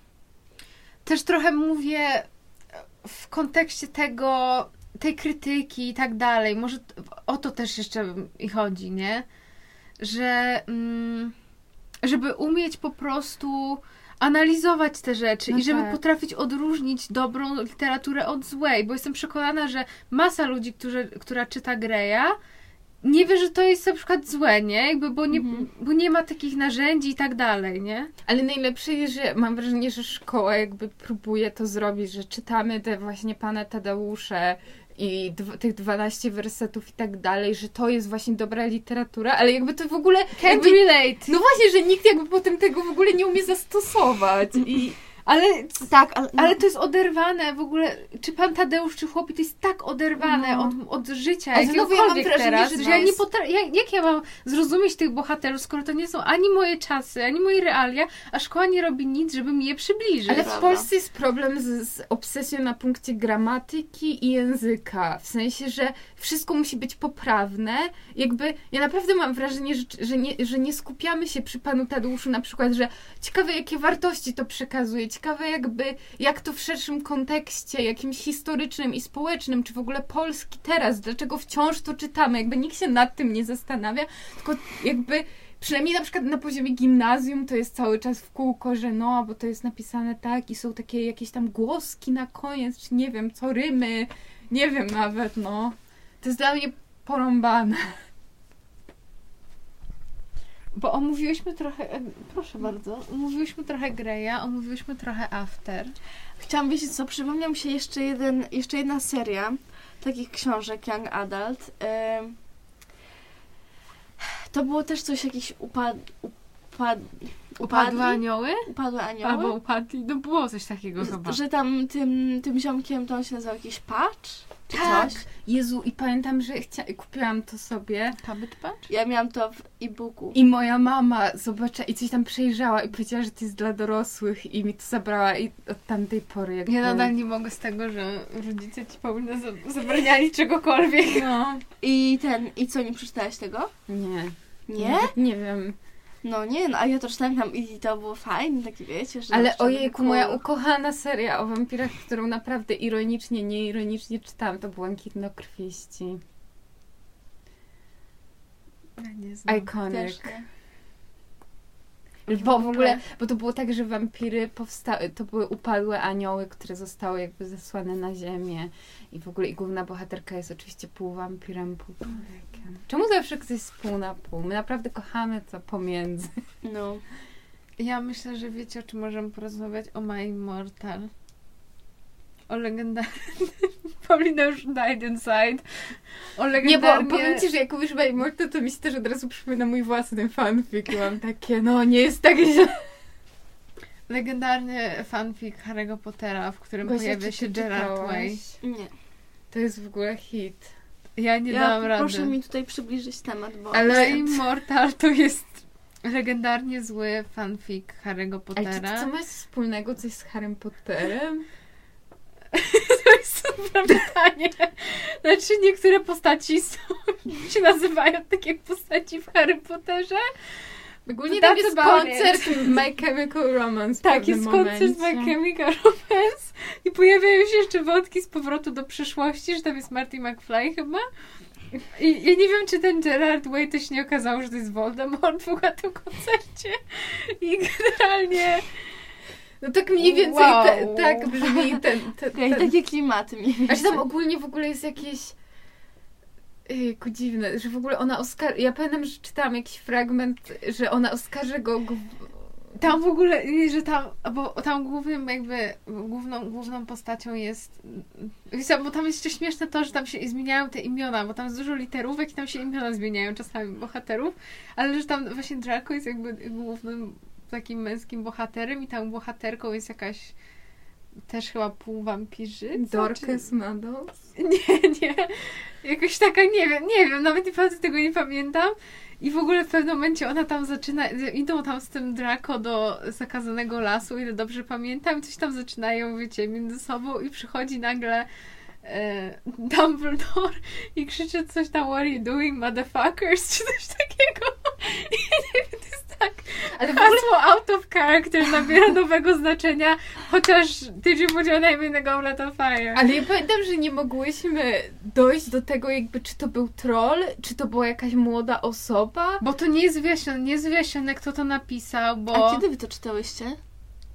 też trochę mówię w kontekście tego, tej krytyki i tak dalej. Może o to też jeszcze i chodzi, nie? Że mm, żeby umieć po prostu analizować te rzeczy No i żeby tak. potrafić odróżnić dobrą literaturę od złej, bo jestem przekonana, że masa ludzi, którzy, która czyta Greya, nie wie, że to jest na przykład złe, nie? Jakby, bo, nie Mhm. bo nie ma takich narzędzi i tak dalej, nie? Ale najlepsze jest, że mam wrażenie, że szkoła jakby próbuje to zrobić, że czytamy te właśnie pana Tadeusze i tych 12 wersetów i tak dalej, że to jest właśnie dobra literatura, ale jakby to w ogóle... Can't Jakby, relate. no właśnie, że nikt jakby potem tego w ogóle nie umie zastosować i... Ale, Tak, ale, ale to jest oderwane w ogóle, czy pan Tadeusz, czy chłopi, to jest tak oderwane No. od, od życia A znowu ja mam wrażenie, teraz, że że, ja nie jest- potra- jak, jak ja mam zrozumieć tych bohaterów, skoro to nie są ani moje czasy, ani moje realia, a szkoła nie robi nic, żeby mi je przybliżyć. Ale w. Polsce jest problem z, z obsesją na punkcie gramatyki i języka. W sensie, że wszystko musi być poprawne. Jakby ja naprawdę mam wrażenie, że, że, nie, że nie skupiamy się przy panu Tadeuszu na przykład, że ciekawe jakie wartości to przekazuje, ciekawe jakby jak to w szerszym kontekście, jakimś historycznym i społecznym, czy w ogóle Polski teraz, dlaczego wciąż to czytamy. Jakby nikt się nad tym nie zastanawia, tylko jakby Przynajmniej na przykład na poziomie gimnazjum to jest cały czas w kółko, że no, bo to jest napisane tak i są takie jakieś tam głoski na koniec, czy nie wiem, co rymy, nie wiem nawet, no. To jest dla mnie porąbane. Bo omówiłyśmy trochę, proszę bardzo, omówiłyśmy trochę Greya, omówiłyśmy trochę After. Chciałam wiedzieć co, przypomniał mi się jeszcze, jeden, jeszcze jedna seria takich książek Young Adult. To było też coś jakiś upad... upad upadli? anioły? Upadłe anioły? Albo upadli, no było coś takiego chyba. Że tam tym, tym ziomkiem to on się nazywał jakiś Patch? Tak. coś? Jezu, i pamiętam, że chcia- kupiłam to sobie Cabbage Patch? Ja miałam to w e-booku. i moja mama zobaczyła i coś tam przejrzała i powiedziała, że to jest dla dorosłych i mi to zabrała i od tamtej pory jakby... Ja nadal nie mogę z tego, że rodzice ci za- zabraniali czegokolwiek. No, I ten, i co, nie przeczytałaś tego? nie. Nie? Nawet Nie wiem. No nie, no a ja to czytałam tam i to było fajne, takie wiecie, że... Ale ojejku, moja ukochana seria o wampirach, którą naprawdę ironicznie, nieironicznie czytałam, to Błękitnokrwiści. Ja nie znam. Iconic. Też nie. Bo w ogóle, bo to było tak, że wampiry powstały, to były upadłe anioły, które zostały jakby zesłane na ziemię i w ogóle i główna bohaterka jest oczywiście pół wampirem, pół człowiekiem. Czemu zawsze ktoś jest pół na pół? My naprawdę kochamy to pomiędzy. No. Ja myślę, że wiecie, o czym możemy porozmawiać? O My Immortal. O legendarnym... [LAUGHS] Paulina już died inside. O Nie, legendarnie... bo powiem Ci, że jak mówisz By Mortal, to mi się też od razu przypomina mój własny fanfic i mam takie, no nie jest tak źle. Legendarny fanfic Harry'ego Pottera, w którym Gosia, pojawia się Gerard? Way. Nie. To jest w ogóle hit. Ja nie ja dałam rady. proszę mi tutaj przybliżyć temat, bo... Ale Immortal to jest legendarnie zły fanfic Harry'ego Ale czy Pottera. to co ma wspólnego coś z Harrym Potterem? [LAUGHS] To jest super pytanie. Znaczy niektóre postaci są, [LAUGHS] się nazywają tak jak postaci w Harry Potterze. Ogólnie tam jest koncert My Chemical Romance Tak, jest koncert momencie. My Chemical Romance i pojawiają się jeszcze wątki z powrotu do przyszłości, że tam jest Marty McFly chyba. I ja nie wiem, czy ten Gerard Way to się nie okazało, że to jest Voldemort w tym koncercie. I generalnie... No tak mniej więcej Wow. te, tak brzmi ten... ten, [LAUGHS] ten. takie klimaty mniej więcej. tam ogólnie w ogóle jest jakieś... Jejku, dziwne, że w ogóle ona oskar... Ja pamiętam, że czytałam jakiś fragment, że ona oskarży go... Tam w ogóle, że tam, bo tam głównym jakby, główną, główną postacią jest, bo tam jest jeszcze śmieszne to, że tam się zmieniają te imiona, bo tam jest dużo literówek i tam się imiona zmieniają czasami bohaterów, ale że tam właśnie Draco jest jakby głównym takim męskim bohaterem i tam bohaterką jest jakaś też chyba półwampirzyca. Dorcas Meadows? Czy... [LAUGHS] Nie, nie. Jakoś taka, nie wiem, nie wiem, nawet naprawdę tego nie pamiętam. I w ogóle w pewnym momencie ona tam zaczyna, idą tam z tym Draco do zakazanego lasu, ile dobrze pamiętam, i coś tam zaczynają, wiecie, między sobą i przychodzi nagle e, Dumbledore i krzyczy coś tam, what are you doing, motherfuckers, [LAUGHS] czy coś takiego. [LAUGHS] I nie wiem, tak Ale w ogóle hasło out of character nabiera [LAUGHS] nowego znaczenia, chociaż name in the goblet of fire? Ale ja pamiętam, że nie mogłyśmy dojść do tego jakby, czy to był troll, czy to była jakaś młoda osoba. Bo to nie jest wyjaśnione, nie jest wyjaśnione, kto to napisał, bo... A kiedy wy to czytałyście?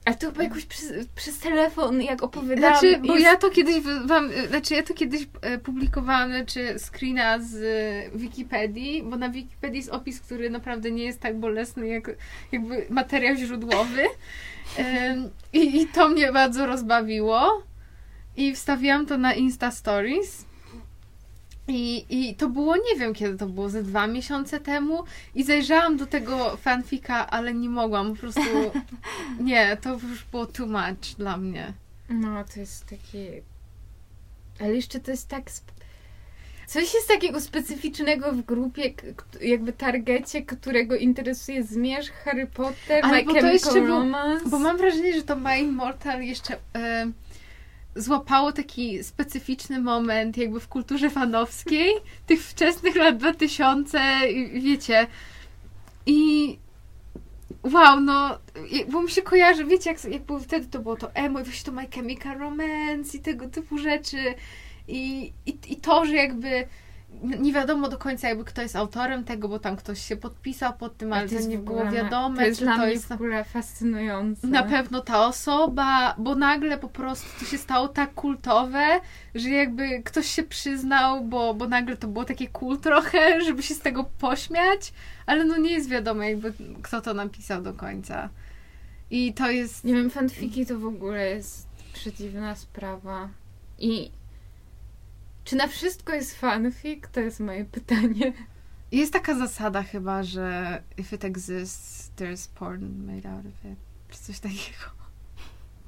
Ale to chyba jakoś przez, przez telefon, jak opowiadałam. Znaczy, bo jest- ja to kiedyś wam, znaczy ja to kiedyś e, publikowałam, czy screena z e, Wikipedii, bo na Wikipedii jest opis, który naprawdę nie jest tak bolesny jak jakby materiał źródłowy. [LAUGHS] I, I to mnie bardzo rozbawiło. I wstawiłam to na Insta Stories. I, I to było, nie wiem kiedy to było, ze dwa miesiące temu. I zajrzałam do tego fanfika, ale nie mogłam, po prostu. [LAUGHS] Nie, to już było too much dla mnie. No, to jest takie... Ale jeszcze to jest tak... Sp... Coś jest takiego specyficznego w grupie, jakby targecie, którego interesuje Zmierzch, Harry Potter, Ale My bo to jeszcze był- Romance. Bo mam wrażenie, że to My Immortal jeszcze e, złapało taki specyficzny moment jakby w kulturze fanowskiej tych wczesnych lat 2000, i wiecie. I wow, no, bo mi się kojarzy, wiecie, jak, jak było wtedy, to było to emo, i właśnie to My Chemical Romance i tego typu rzeczy. I, i, i to, że jakby nie wiadomo do końca jakby kto jest autorem tego, bo tam ktoś się podpisał pod tym, ale to, nie było wiadome, To jest czy dla to mnie jest w ogóle fascynujące. na pewno ta osoba, bo nagle po prostu to się stało tak kultowe, że jakby ktoś się przyznał, bo, bo nagle to było takie cool trochę, [LAUGHS] żeby się z tego pośmiać, ale no nie jest wiadomo jakby kto to napisał do końca. I to jest... Nie wiem, fanfiki to w ogóle jest przedziwna sprawa. I czy na wszystko jest fanfic? To jest moje pytanie. Jest taka zasada chyba, że if it exists, there's porn made out of it. Czy coś takiego. [LAUGHS]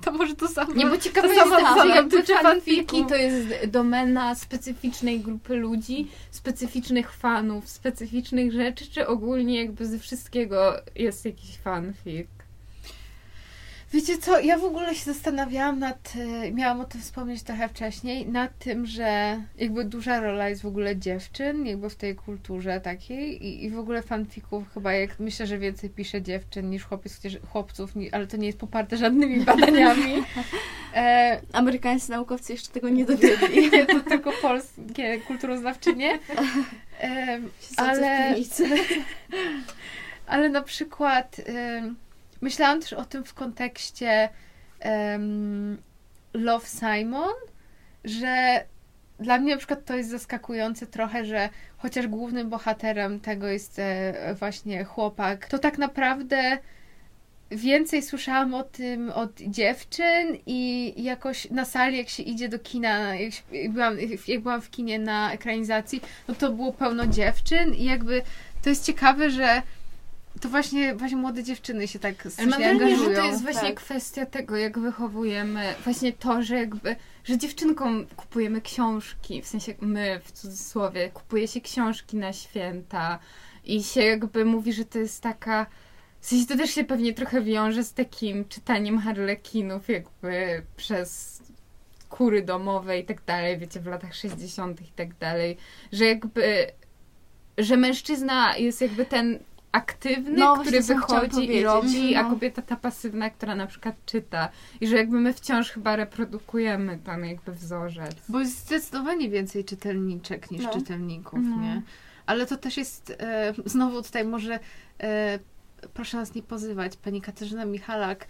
To może to samo. Nie, bo ciekawe to jest, to, że jakby fanfiki to jest domena specyficznej grupy ludzi, specyficznych fanów, specyficznych rzeczy, czy ogólnie jakby ze wszystkiego jest jakiś fanfic? Wiecie co, ja w ogóle się zastanawiałam nad, e, miałam o tym wspomnieć trochę wcześniej, nad tym, że jakby duża rola jest w ogóle dziewczyn, jakby w tej kulturze takiej i, i w ogóle fanfików chyba jak myślę, że więcej pisze dziewczyn niż chłopiec, chociaż- chłopców, ale to nie jest poparte żadnymi [LAUGHS] badaniami. E, Amerykańscy naukowcy jeszcze tego nie dowiedli. [LAUGHS] nie, to tylko polskie kulturoznawczynie. [LAUGHS] E, ale-. Ale na przykład ym, myślałam też o tym w kontekście ym, Love Simon, że dla mnie na przykład to jest zaskakujące trochę, że chociaż głównym bohaterem tego jest e, właśnie chłopak, to tak naprawdę więcej słyszałam o tym od dziewczyn i jakoś na sali, jak się idzie do kina, jak, się- jak, byłam, jak byłam w kinie na ekranizacji, no to było pełno dziewczyn i jakby to jest ciekawe, że to właśnie, właśnie młode dziewczyny się tak Ale mam strasznie wrażenie, że to jest właśnie tak. kwestia tego, jak wychowujemy, właśnie to, że jakby, że dziewczynkom kupujemy książki, w sensie my w cudzysłowie, kupuje się książki na święta i się jakby mówi, że to jest taka, w sensie to też się pewnie trochę wiąże z takim czytaniem harlekinów jakby przez kury domowe i tak dalej, wiecie, w latach 60. i tak dalej, że jakby, że mężczyzna jest jakby ten aktywny, No, który wychodzi i robi, a no. kobieta ta pasywna, która na przykład czyta. I że jakby my wciąż chyba reprodukujemy ten jakby wzorzec. Bo jest zdecydowanie więcej czytelniczek niż No. czytelników, No. nie? Ale to też jest, e, znowu tutaj może, e, proszę nas nie pozywać, pani Katarzyna Michalak,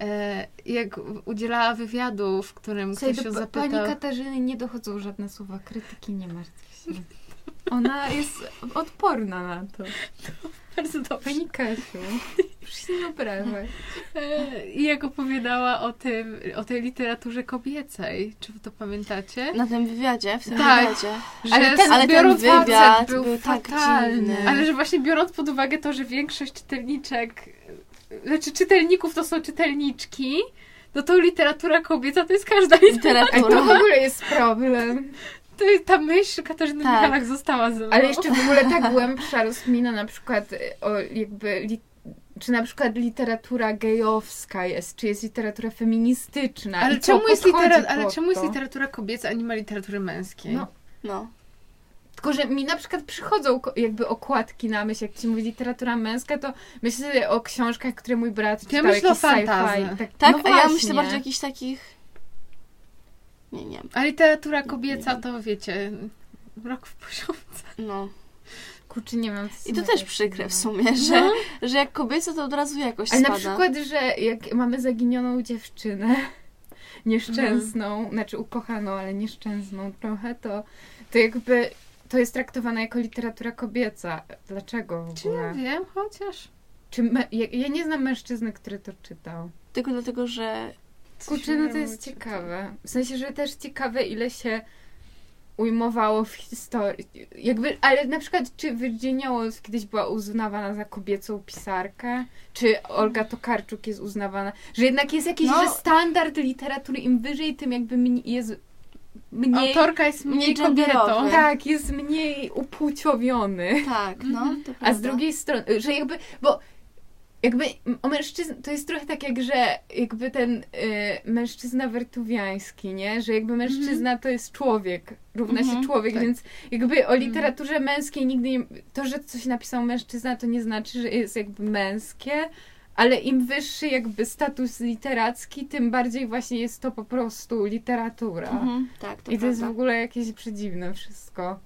e, jak udzielała wywiadu, w którym Słuchaj, ktoś ją pa- pani zapytał... Katarzyny nie dochodzą żadne słowa krytyki, nie martw się. Ona jest odporna na to. [LAUGHS] Bardzo dobrze. Pani Kasiu, proszę się nie obrażać. E, I jak opowiadała o tym, o tej literaturze kobiecej, czy wy to pamiętacie? Na tym wywiadzie, w tym Tak. wywiadzie. Że Ale ten- Ale ten biorąc wywiad był, był tak fatalny. Ale że właśnie biorąc pod uwagę to, że większość czytelniczek, znaczy czytelników to są czytelniczki, no to literatura kobieca to jest każda literatura. Ale to w Literatura. ogóle jest problem. To jest ta myśl Katarzyny Tak. Michalak została ze mną. Ale jeszcze w ogóle ta głębsza rozkmina na przykład o jakby czy na przykład literatura gejowska jest, czy jest literatura feministyczna. Ale i czemu, jest litera- ale czemu jest literatura kobieca, a nie ma literatury męskiej? No, No. Tylko, że mi na przykład przychodzą jakby okładki na myśl, jak ci mówi literatura męska, to myślę sobie o książkach, które mój brat czytał, myślę o jakieś sci-fi. Tak, Tak, no a ja myślę bardziej o jakichś takich... Nie, nie. A literatura kobieca to wiecie, rok w poziomce. No. Kurczę, nie wiem. I to też przykre w sumie, że, No. że jak kobieco to od razu jakoś Ale spada. na przykład, że jak mamy zaginioną dziewczynę, [LAUGHS] nieszczęsną, Mhm. znaczy ukochaną, ale nieszczęsną trochę, to, to jakby to jest traktowane jako literatura kobieca. Dlaczego w Czy ja wiem, chociaż. Czy me, ja, ja nie znam mężczyzny, który to czytał. Tylko dlatego, że Kurczę, no to jest ciekawe. W sensie, że też ciekawe, ile się ujmowało w historii. Jakby, ale na przykład, czy Virginia Woolf kiedyś była uznawana za kobiecą pisarkę? Czy Olga Tokarczuk jest uznawana? Że jednak jest jakiś No. standard literatury, im wyżej, tym jakby jest mniej... Autorka jest mniej, kobietą. Tak, jest mniej upłciowiony. tak, no, to A z drugiej strony, że jakby, bo jakby o mężczyzn, to jest trochę tak jak, że jakby ten y, mężczyzna wertuwiański, nie? Że jakby mężczyzna to jest człowiek, równa Mhm, się człowiek, tak. więc jakby o literaturze męskiej nigdy nie, to, że coś napisał mężczyzna, to nie znaczy, że jest jakby męskie, ale im wyższy jakby status literacki, tym bardziej właśnie jest to po prostu literatura. Mhm, tak, to I to jest w ogóle jakieś przedziwne wszystko.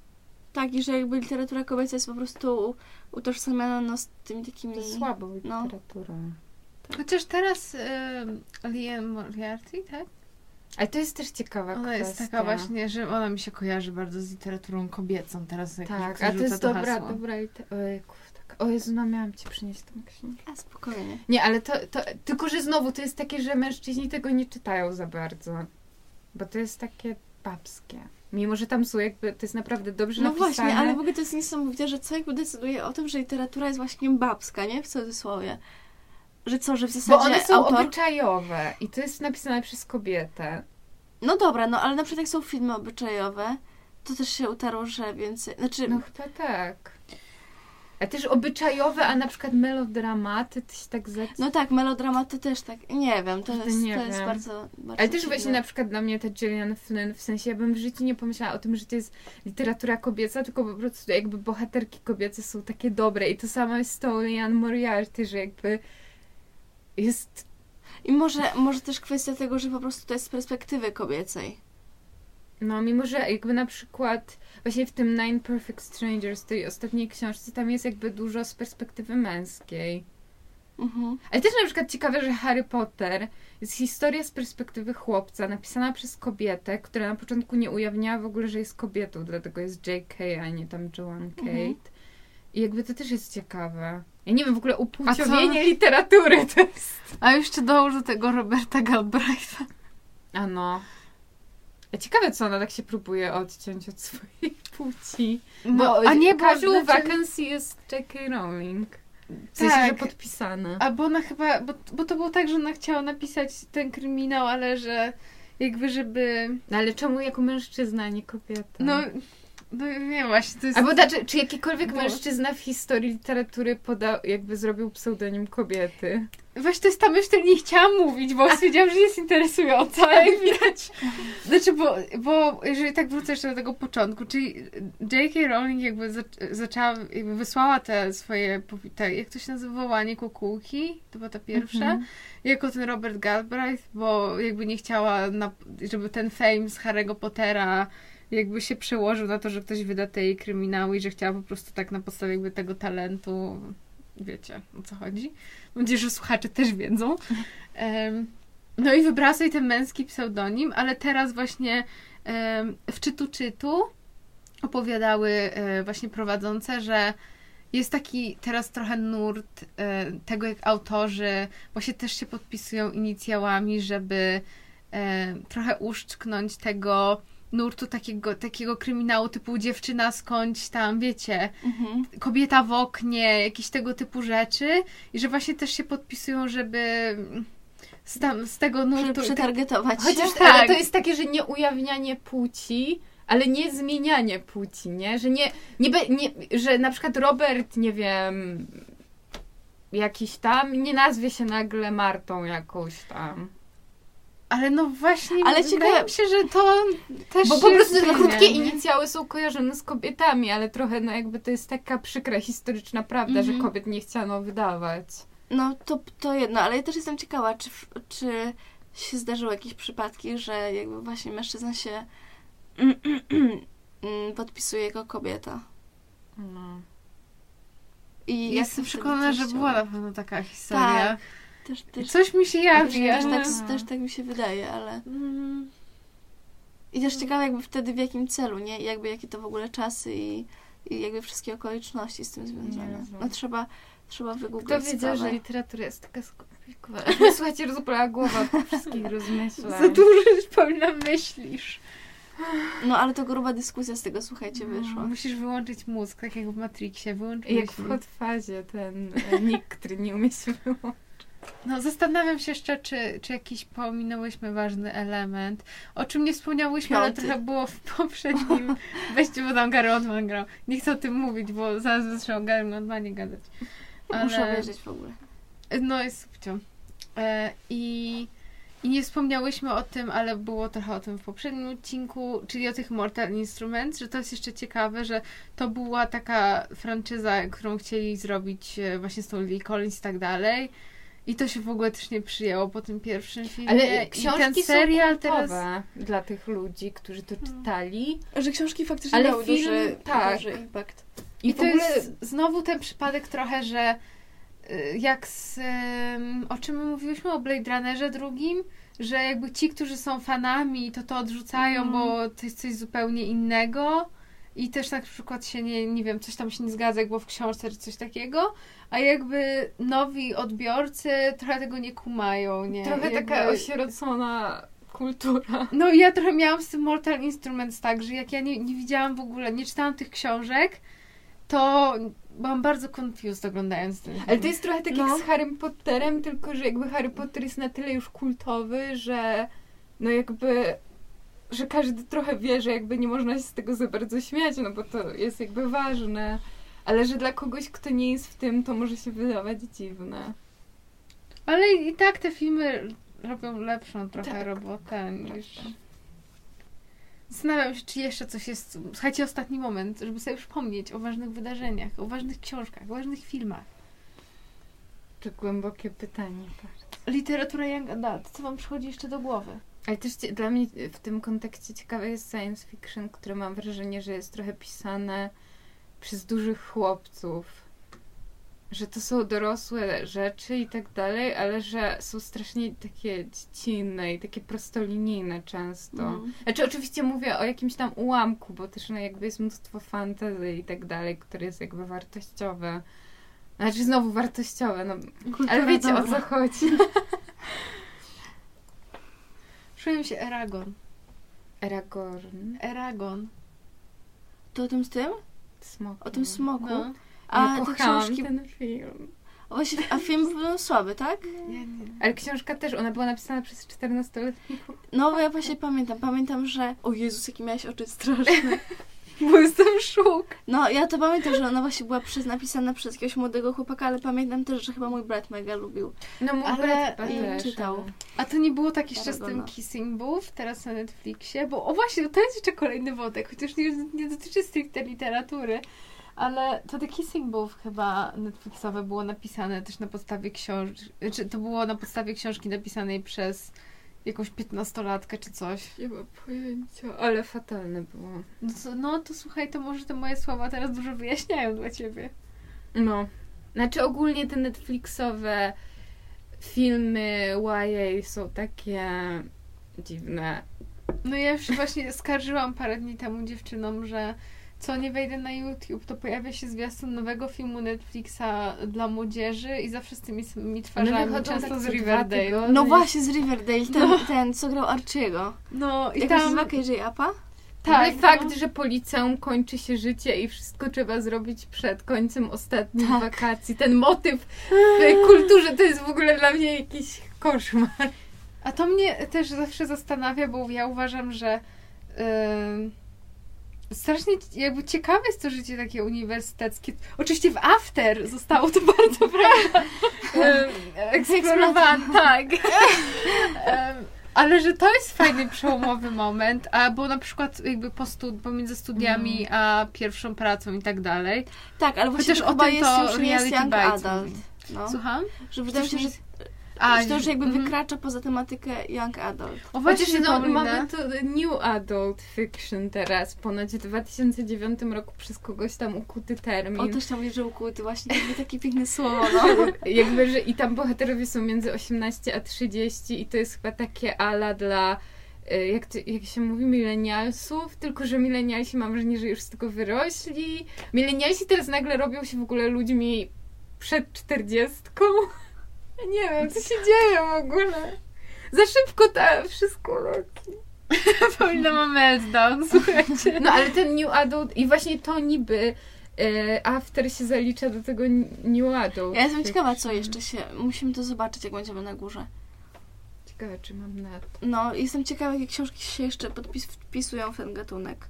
Tak, i że jakby literatura kobieca jest po prostu utożsamiana no, z tymi takimi... To słabą No. literaturą. Chociaż teraz y, Liam Moriarty, tak? Ale to jest też ciekawa Ona kwestia. jest taka właśnie, że ona mi się kojarzy bardzo z literaturą kobiecą. Teraz jak Tak, a to jest dobra, hasło. dobra literatura. Tak. O Jezu, no miałam ci przynieść tą książkę. A, spokojnie. Nie, ale to, to, tylko że znowu to jest takie, że mężczyźni tego nie czytają za bardzo. Bo to jest takie babskie. Mimo, że tam są jakby, to jest naprawdę dobrze No napisane. właśnie, ale w ogóle to jest niesamowite, że co jakby decyduje o tym, że literatura jest właśnie babska, nie? W cudzysłowie. Że co, że w zasadzie Bo one są autor... obyczajowe i to jest napisane przez kobietę. No dobra, no ale na przykład jak są filmy obyczajowe, to też się utarło, że więcej... Znaczy, No chyba tak. A też obyczajowe, a na przykład melodramaty, to się tak zac... no tak, melodramat to też tak, nie wiem, to jest, nie to jest wiem. bardzo, bardzo Ale też dziwne. właśnie na przykład dla mnie ta Gillian Flynn, w sensie ja bym w życiu nie pomyślała o tym, że to jest literatura kobieca, tylko po prostu jakby bohaterki kobiece są takie dobre i to samo jest z tą Lian Moriarty, że jakby jest... I może, może też kwestia tego, że po prostu to jest z perspektywy kobiecej. No mimo, że jakby na przykład właśnie w tym Nine Perfect Strangers, tej ostatniej książce, tam jest jakby dużo z perspektywy męskiej. Mhm. Ale też na przykład ciekawe, że Harry Potter jest historia z perspektywy chłopca, napisana przez kobietę, która na początku nie ujawniała w ogóle, że jest kobietą, dlatego jest J.K., a nie tam Joan Kate. Mhm. I jakby to też jest ciekawe. Ja nie wiem, w ogóle upłciowienie literatury to jest... A jeszcze dołóż do tego Roberta Galbraitha. A no. Ciekawe, co ona tak się próbuje odciąć od swojej płci. Bo, a nie, bo Casual znaczy- Vacancy jest J.K. Rowling. W sensie, Tak. że podpisane. A bo ona chyba, bo, bo to było tak, że ona chciała napisać ten kryminał, ale że jakby żeby, No ale czemu jako mężczyzna, a nie kobieta? no, no nie właśnie, to jest... Albo znaczy, czy jakikolwiek Bo- mężczyzna w historii literatury podał, jakby zrobił pseudonim kobiety? Właśnie to jest ta myśl, której nie chciałam mówić, bo stwierdziłam, że jest interesująca, jak widać. Znaczy, bo, bo jeżeli tak wrócę jeszcze do tego początku, czyli J.K. Rowling jakby zac- zaczęła, jakby wysłała te swoje, te, jak to się nazywa, wołanie kukułki, to była ta pierwsza, Mhm. jako ten Robert Galbraith, bo jakby nie chciała, na, żeby ten fame z Harry'ego Pottera jakby się przełożył na to, że ktoś wyda te jej kryminały i że chciała po prostu tak na podstawie jakby tego talentu, wiecie o co chodzi. Mam nadzieję, że słuchacze też wiedzą. [LAUGHS] Em, no i wybrała sobie ten męski pseudonim, ale teraz właśnie em, w Czytu Czytu opowiadały e, właśnie prowadzące, że jest taki teraz trochę nurt e, tego, jak autorzy właśnie też się podpisują inicjałami, żeby e, trochę uszczknąć tego nurtu takiego, takiego kryminału typu dziewczyna skądś tam, wiecie, Mhm. kobieta w oknie, jakieś tego typu rzeczy i że właśnie też się podpisują, żeby z, tam, z tego nurtu... przetargetować się. Chociaż [LAUGHS] tak. ale to jest takie, że nie ujawnianie płci, ale nie zmienianie płci, nie? Że nie, nie, nie że na przykład Robert, nie wiem, jakiś tam, nie nazwie się nagle Martą jakąś tam. Ale no właśnie, Ale ale ciekawe- się, że to też Bo po prostu zmienia, krótkie nie? inicjały są kojarzone z kobietami, ale trochę no jakby to jest taka przykra historyczna prawda, Mhm. że kobiet nie chciano wydawać. No to, to jedno, ale ja też jestem ciekawa, czy, czy się zdarzyły jakieś przypadki, że jakby właśnie mężczyzna się [CLEARS THROAT] mm, podpisuje jako kobieta. No. I jak Jestem przekonana, że była na pewno taka historia. Tak. Też, też, Coś mi się jawi, też, ale... też, też tak mi się wydaje, ale... Mm, I też ciekawe jakby wtedy w jakim celu, nie? I jakby jakie to w ogóle czasy i, i jakby wszystkie okoliczności z tym związane. No trzeba, trzeba Kto wygooglać wiedział, sprawę. że literatura jest taka skomplikowana? [LAUGHS] Słuchajcie, rozbolała głowa tych wszystkich rozmyślań. Za dużo Paulina myślisz. [SIGHS] No ale to gruba dyskusja z tego, słuchajcie, wyszła. Musisz wyłączyć mózg, tak jak w Matrixie. Wyłączyć Jak w hot fazie ten e, nick, który nie umie się wyłączyć. No, zastanawiam się jeszcze, czy, czy jakiś pominęłyśmy ważny element, o czym nie wspomniałyśmy, ale Piąty. trochę było w poprzednim [LAUGHS] wejściu, bo tam Gary Oldman grał. Nie chcę o tym mówić, bo zaraz zaczną o Gary Oldmanie gadać. Muszę obejrzeć w ogóle. No jest subcią. E, I, I nie wspomniałyśmy o tym, ale było trochę o tym w poprzednim odcinku, czyli o tych Mortal Instruments, że to jest jeszcze ciekawe, że to była taka franczyza, którą chcieli zrobić e, właśnie z tą Lily Collins i tak dalej. I to się w ogóle też nie przyjęło po tym pierwszym filmie. Ale I książki ten serial są teraz. dla tych ludzi, którzy to Hmm. czytali. Że książki faktycznie Ale miały film, duży, tak. duży impact. I, I, to ogóle jest znowu ten przypadek trochę, że y, jak z. O czym my mówiłyśmy? O Blade Runnerze drugim? Że jakby ci, którzy są fanami, to to odrzucają, Mm. bo to jest coś zupełnie innego. I też na przykład się nie, nie wiem, coś tam się nie zgadza, jak było w książce czy coś takiego. A jakby nowi odbiorcy trochę tego nie kumają, nie? trochę jakby... taka osierocona kultura. No i ja trochę miałam z tym Mortal Instruments tak, że jak ja nie, nie widziałam w ogóle, nie czytałam tych książek, to byłam bardzo confused oglądając ten film. Ale to jest trochę tak No. jak z Harrym Potterem, tylko że jakby Harry Potter jest na tyle już kultowy, że no jakby że każdy trochę wie, że jakby nie można się z tego za bardzo śmiać, no bo to jest jakby ważne. Ale że dla kogoś, kto nie jest w tym, to może się wydawać dziwne. Ale i tak te filmy robią lepszą trochę Tak. robotę niż... Zastanawiam się, czy jeszcze coś jest... Słuchajcie, ostatni moment, żeby sobie przypomnieć o ważnych wydarzeniach, o ważnych książkach, o ważnych filmach. To głębokie pytanie. bardzo. Literatura Young Adult, co wam przychodzi jeszcze do głowy? Ale też dla mnie w tym kontekście ciekawe jest science fiction, które mam wrażenie, że jest trochę pisane przez dużych chłopców. Że to są dorosłe rzeczy i tak dalej, ale że są strasznie takie dziecinne i takie prostolinijne często. Mhm. Znaczy oczywiście mówię o jakimś tam ułamku, bo też no jakby jest mnóstwo fantazy i tak dalej, które jest jakby wartościowe. Znaczy znowu wartościowe, no Kultura ale wiecie o dobra. co chodzi. [LAUGHS] Przyjął się Eragon. Aragorn, Eragon. To o tym z tym? smok. O tym smoku? No. A ja te książki... ten film. Właśnie, a film był słaby, tak? Ja nie. Ale książka też, ona była napisana przez 14-letniego. No, bo ja właśnie pamiętam. Pamiętam, że... O Jezus, jakie miałeś oczy straszne. [LAUGHS] [LAUGHS] Bo jestem szuk. No, ja to pamiętam, że ona właśnie była przez, napisana przez jakiegoś młodego chłopaka, ale pamiętam też, że chyba mój brat mega lubił. No mój Ale brat też, czytał. ale- A to nie było tak jeszcze z tym. Kissing Booth, teraz na Netflixie? Bo o właśnie, to jest jeszcze kolejny wątek, chociaż nie, nie dotyczy stricte literatury. Ale to The Kissing Booth chyba Netflixowe było napisane też na podstawie książki, czy to było na podstawie książki napisanej przez jakąś piętnastolatkę czy coś. Nie mam pojęcia, ale fatalne było. No to, no to słuchaj, to może te moje słowa teraz dużo wyjaśniają dla ciebie. No. Znaczy ogólnie te Netflixowe filmy YA są takie dziwne. No ja już właśnie skarżyłam parę dni temu dziewczynom, że co nie wejdę na YouTube, to pojawia się zwiastun nowego filmu Netflixa dla młodzieży i zawsze z tymi samymi twarzami, wychodzą często tak z Riverdale. tygodnie. No właśnie, z Riverdale, ten, No. ten co grał Archiego. No i Jak tam... KJ Apa? Tak, no. fakt, że po liceum kończy się życie i wszystko trzeba zrobić przed końcem ostatnich Tak. wakacji. Ten motyw w kulturze to jest w ogóle dla mnie jakiś koszmar. A to mnie też zawsze zastanawia, bo ja uważam, że ym, strasznie jakby ciekawe jest to życie takie uniwersyteckie. Oczywiście w After zostało to [LAUGHS] bardzo prawda, eksplorowane. Tak. Ale że to jest fajny, przełomowy moment, a bo na przykład jakby po stud- pomiędzy studiami a pierwszą pracą i tak dalej. Tak, ale właśnie Chociaż o tym jest to już jest Reality Young Adult. No. Słucham? Że wydaje mi się, że A, I to już jakby mhm. wykracza poza tematykę young adult. O właśnie, no, mamy to New Adult Fiction teraz, ponoć w 2009 roku przez kogoś tam ukuty termin. O, też tam mówię, że ukuty, właśnie jakby takie piękne słowo, no. [LAUGHS] Jakby, że i tam bohaterowie są między 18 a 30 i to jest chyba takie ala dla y, jak, to, jak się mówi, milenialsów, tylko że milenialsi mam wrażenie, że już z tego wyrośli. Milenialsi teraz nagle robią się w ogóle ludźmi przed czterdziestką. Ja nie wiem, co się dzieje w ogóle. Za szybko ta wszystko leci. [LAUGHS] Paulina ma meltdown, [LAUGHS] słuchajcie. No ale ten New Adult i właśnie to niby e, After się zalicza do tego New Adult. Ja jestem ciekawa, co jeszcze się... Musimy to zobaczyć, jak będziemy na górze. Ciekawe, czy mam na to. No, jestem ciekawa, jakie książki się jeszcze podpis, wpisują w ten gatunek.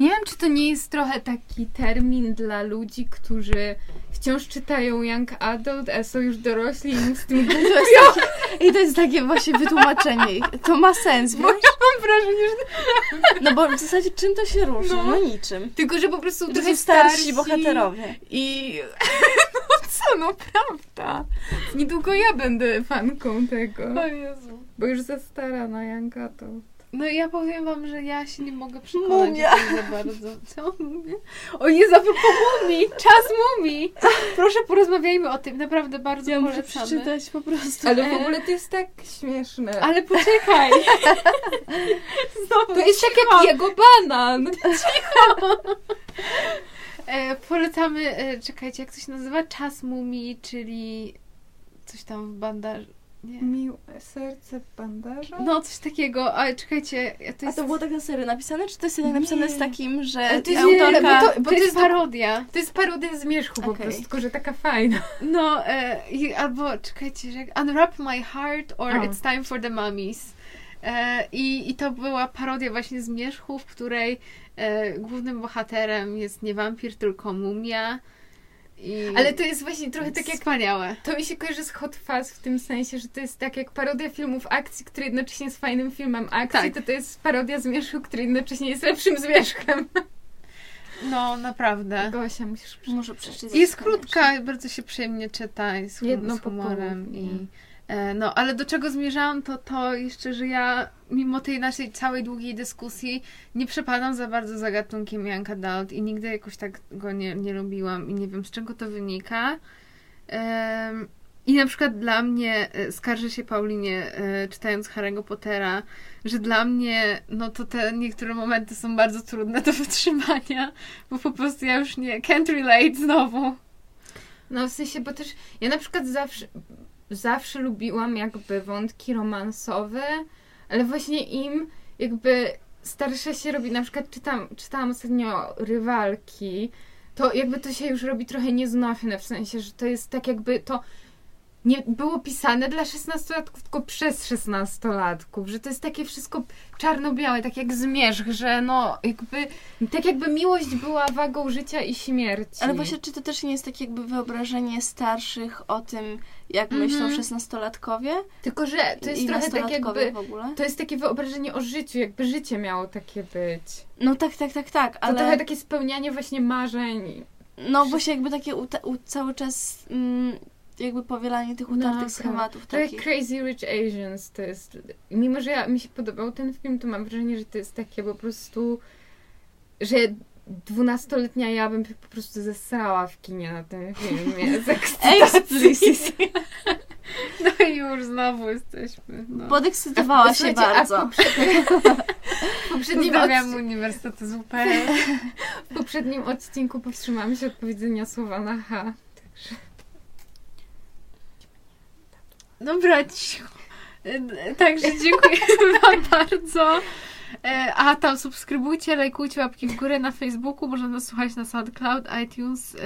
Nie wiem, czy to nie jest trochę taki termin dla ludzi, którzy wciąż czytają Young Adult, a są już dorośli i z tym [LAUGHS] takie, I to jest takie właśnie wytłumaczenie. To ma sens, wiesz? mam wrażenie, że... No bo w zasadzie czym to się różni? No. No, niczym. Tylko, że po prostu To są starsi bohaterowie. I... [LAUGHS] No co, no prawda. Niedługo ja będę fanką tego. Jezu. Bo już za stara na Young Adult. No ja powiem wam, że ja się nie mogę przekonać Mumia. za bardzo. Co? Mumia? O Jezu, a propos mumii! Czas mumii! Proszę porozmawiajmy o tym, naprawdę bardzo Ja muszę polecamy. przeczytać po prostu. Ale w ogóle to jest tak śmieszne. Ale poczekaj! Znowu To jest tak cicho. jak jego banan. [LAUGHS] E, polecamy, e, czekajcie, jak to się nazywa? Czas mumii, czyli coś tam w bandaż... Nie. Miłe serce w bandażu? No, coś takiego, ale czekajcie, to A jest... to było tak na serio napisane, czy to jest jednak napisane Nie. z takim, że Ale to jest- autorka... bo to- Bo to jest parodia. To jest parodia zmierzchu po Okej. prostu, tylko że taka fajna. No, e, i, albo czekajcie, że Unwrap My Heart or O. It's Time for the Mummies. E, i, I to była parodia właśnie Zmierzchu, w której e, głównym bohaterem jest nie wampir, tylko mumia. I Ale to jest właśnie trochę tak jak... Wspaniałe. To mi się kojarzy z Hot Fuzz w tym sensie, że to jest tak jak parodia filmów akcji, który jednocześnie jest fajnym filmem akcji, Tak. to to jest parodia zmierzchu, który jednocześnie jest lepszym zmierzchem. No, naprawdę. Gosia, musisz Muszę przeczytać. Jest krótka, bardzo się przyjemnie czyta, jest Jedno z humorem. I, no, ale do czego zmierzałam, to to jeszcze, że ja mimo tej naszej całej długiej dyskusji nie przepadam za bardzo za gatunkiem Young Adult i nigdy jakoś tak go nie, nie lubiłam i nie wiem z czego to wynika. I na przykład dla mnie, e, skarżę się Paulinie, e, czytając Harry'ego Pottera, że dla mnie, no to te niektóre momenty są bardzo trudne do [LAUGHS] wytrzymania, bo po prostu ja już nie, can't relate znowu. No w sensie, bo też ja na przykład zawsze, zawsze lubiłam jakby wątki romansowe, ale właśnie im jakby starsza się robi, na przykład czytam, czytałam ostatnio Rywalki, to jakby to się już robi trochę nieznośne, w sensie, że to jest tak jakby to nie było pisane dla 16-latków, tylko przez 16-latków, że to jest takie wszystko czarno-białe, tak jak zmierzch, że no jakby, tak jakby miłość była wagą życia i śmierci. Ale właśnie, czy to też nie jest takie jakby wyobrażenie starszych o tym, jak myślą Mhm. szesnastolatkowie? Tylko, że to jest i trochę tak jakby. To jest takie wyobrażenie o życiu, jakby życie miało takie być. No tak, tak, tak, tak, To ale... trochę takie spełnianie właśnie marzeń. No właśnie jakby takie cały czas mm, jakby powielanie tych No, utartych tak. schematów Trochę takich. Crazy Rich Asians to jest. Mimo, że ja, mi się podobał ten film, to mam wrażenie, że to jest takie po prostu. że dwunastoletnia ja bym po prostu zesrała w kinie na tym filmie. [LAUGHS] Z ekscytacji. [LAUGHS] No i już znowu jesteśmy. No. Podekscytowała się Słuchajcie, a w bardzo. poprzednim, w poprzednim, Pozdrawiam odci- Uniwersytet ZUP. [LAUGHS] w poprzednim odcinku powstrzymałam się od powiedzenia słowa na H. Dobra. E, Także dziękuję [LAUGHS] Wam bardzo. E, A tam subskrybujcie, lajkujcie, łapki w górę na Facebooku, można nas słuchać na SoundCloud, iTunes. e,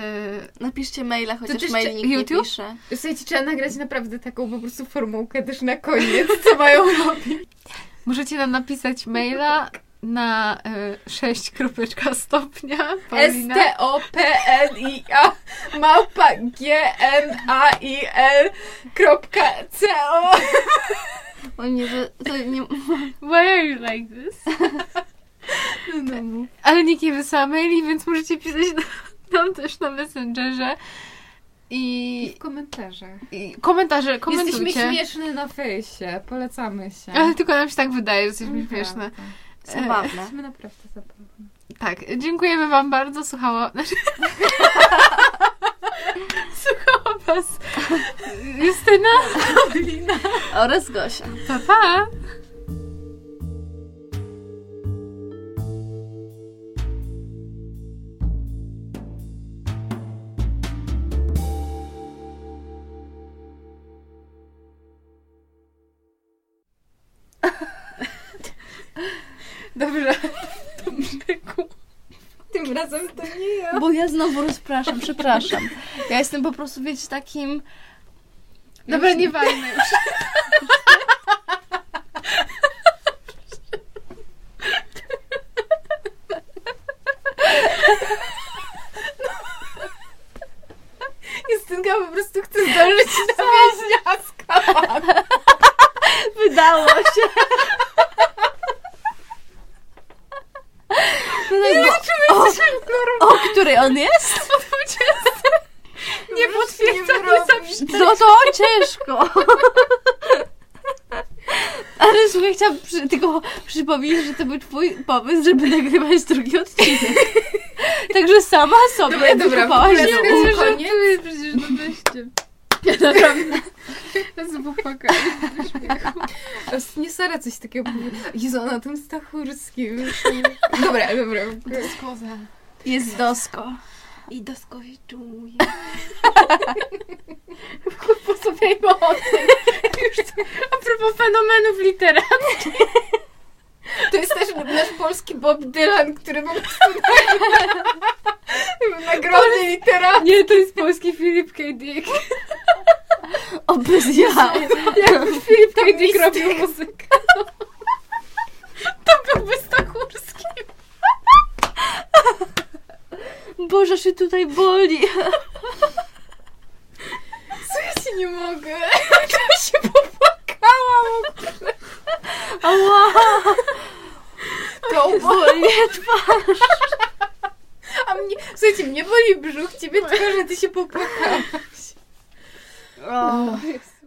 Napiszcie maila, chociaż też mail nikt nie YouTube? pisze. Słuchajcie, trzeba nagrać naprawdę taką po prostu formułkę też na koniec, co mają [LAUGHS] robić. Możecie nam napisać maila na e, 6 kropeczka stopnia. Paulina. S-T-O-P-N-I-A małpa G-N-A-I-L kropka C-O O nie, to, to nie... Why are you like this? Ale nikt nie wysyła maili, więc możecie pisać na- nam też na Messengerze. I, w komentarzach. i komentarze, Jesteśmy komentujcie. śmieszne na fejsie, polecamy się. Ale tylko nam się tak wydaje, że jesteśmy Nieprawda. śmieszne. Zabawne. Jesteśmy naprawdę zabawne. Tak, dziękujemy Wam bardzo. Słuchało. [LAUGHS] Słuchała Was Justyna. Oraz Gosia. Pa, pa. Dobrze. [LAUGHS] Tym razem to nie ja. Bo ja znowu rozpraszam, przepraszam. Ja jestem po prostu, wiecie, takim... Dobra, nie walmy już. Justynka po prostu chce zdążyć na więźniaska. Wydało się. No tak, bo, on jest? [LAUGHS] Nie potwierdzam, nie. No to ciężko. [LAUGHS] Ale słuchaj, chciałam przy, tylko przypomnieć, że to był twój pomysł, żeby nagrywać drugi odcinek. [LAUGHS] Także sama sobie Dobra, dobra, wykopałaś w ogóle do skoro- ucha. Żartuję przecież, no weźcie. Ja naprawdę... Śmiechu. Nie Sara coś takiego powie. Jezu, na tym Stachurskim. Dobra, dobra. Skoza. Jest dosko. I doskowi czuję. [LAUGHS] Posłuchajmy o tym. Już a propos fenomenów literackich. To jest też nasz polski Bob Dylan, który po prostu nagrody literackie. Nie, to jest polski Filip K. Dick. O, bez ja. Jak Filip K. Dick robił muzykę. To byłby Stachurski. Boże, się tutaj boli. Co ja się nie mogę? [LAUGHS] Ja się popłakałam. Ała, To boli mnie twarz. A mnie, słuchajcie, mnie boli brzuch, ciebie [LAUGHS] tylko, że ty się popłakałaś. O. Jest.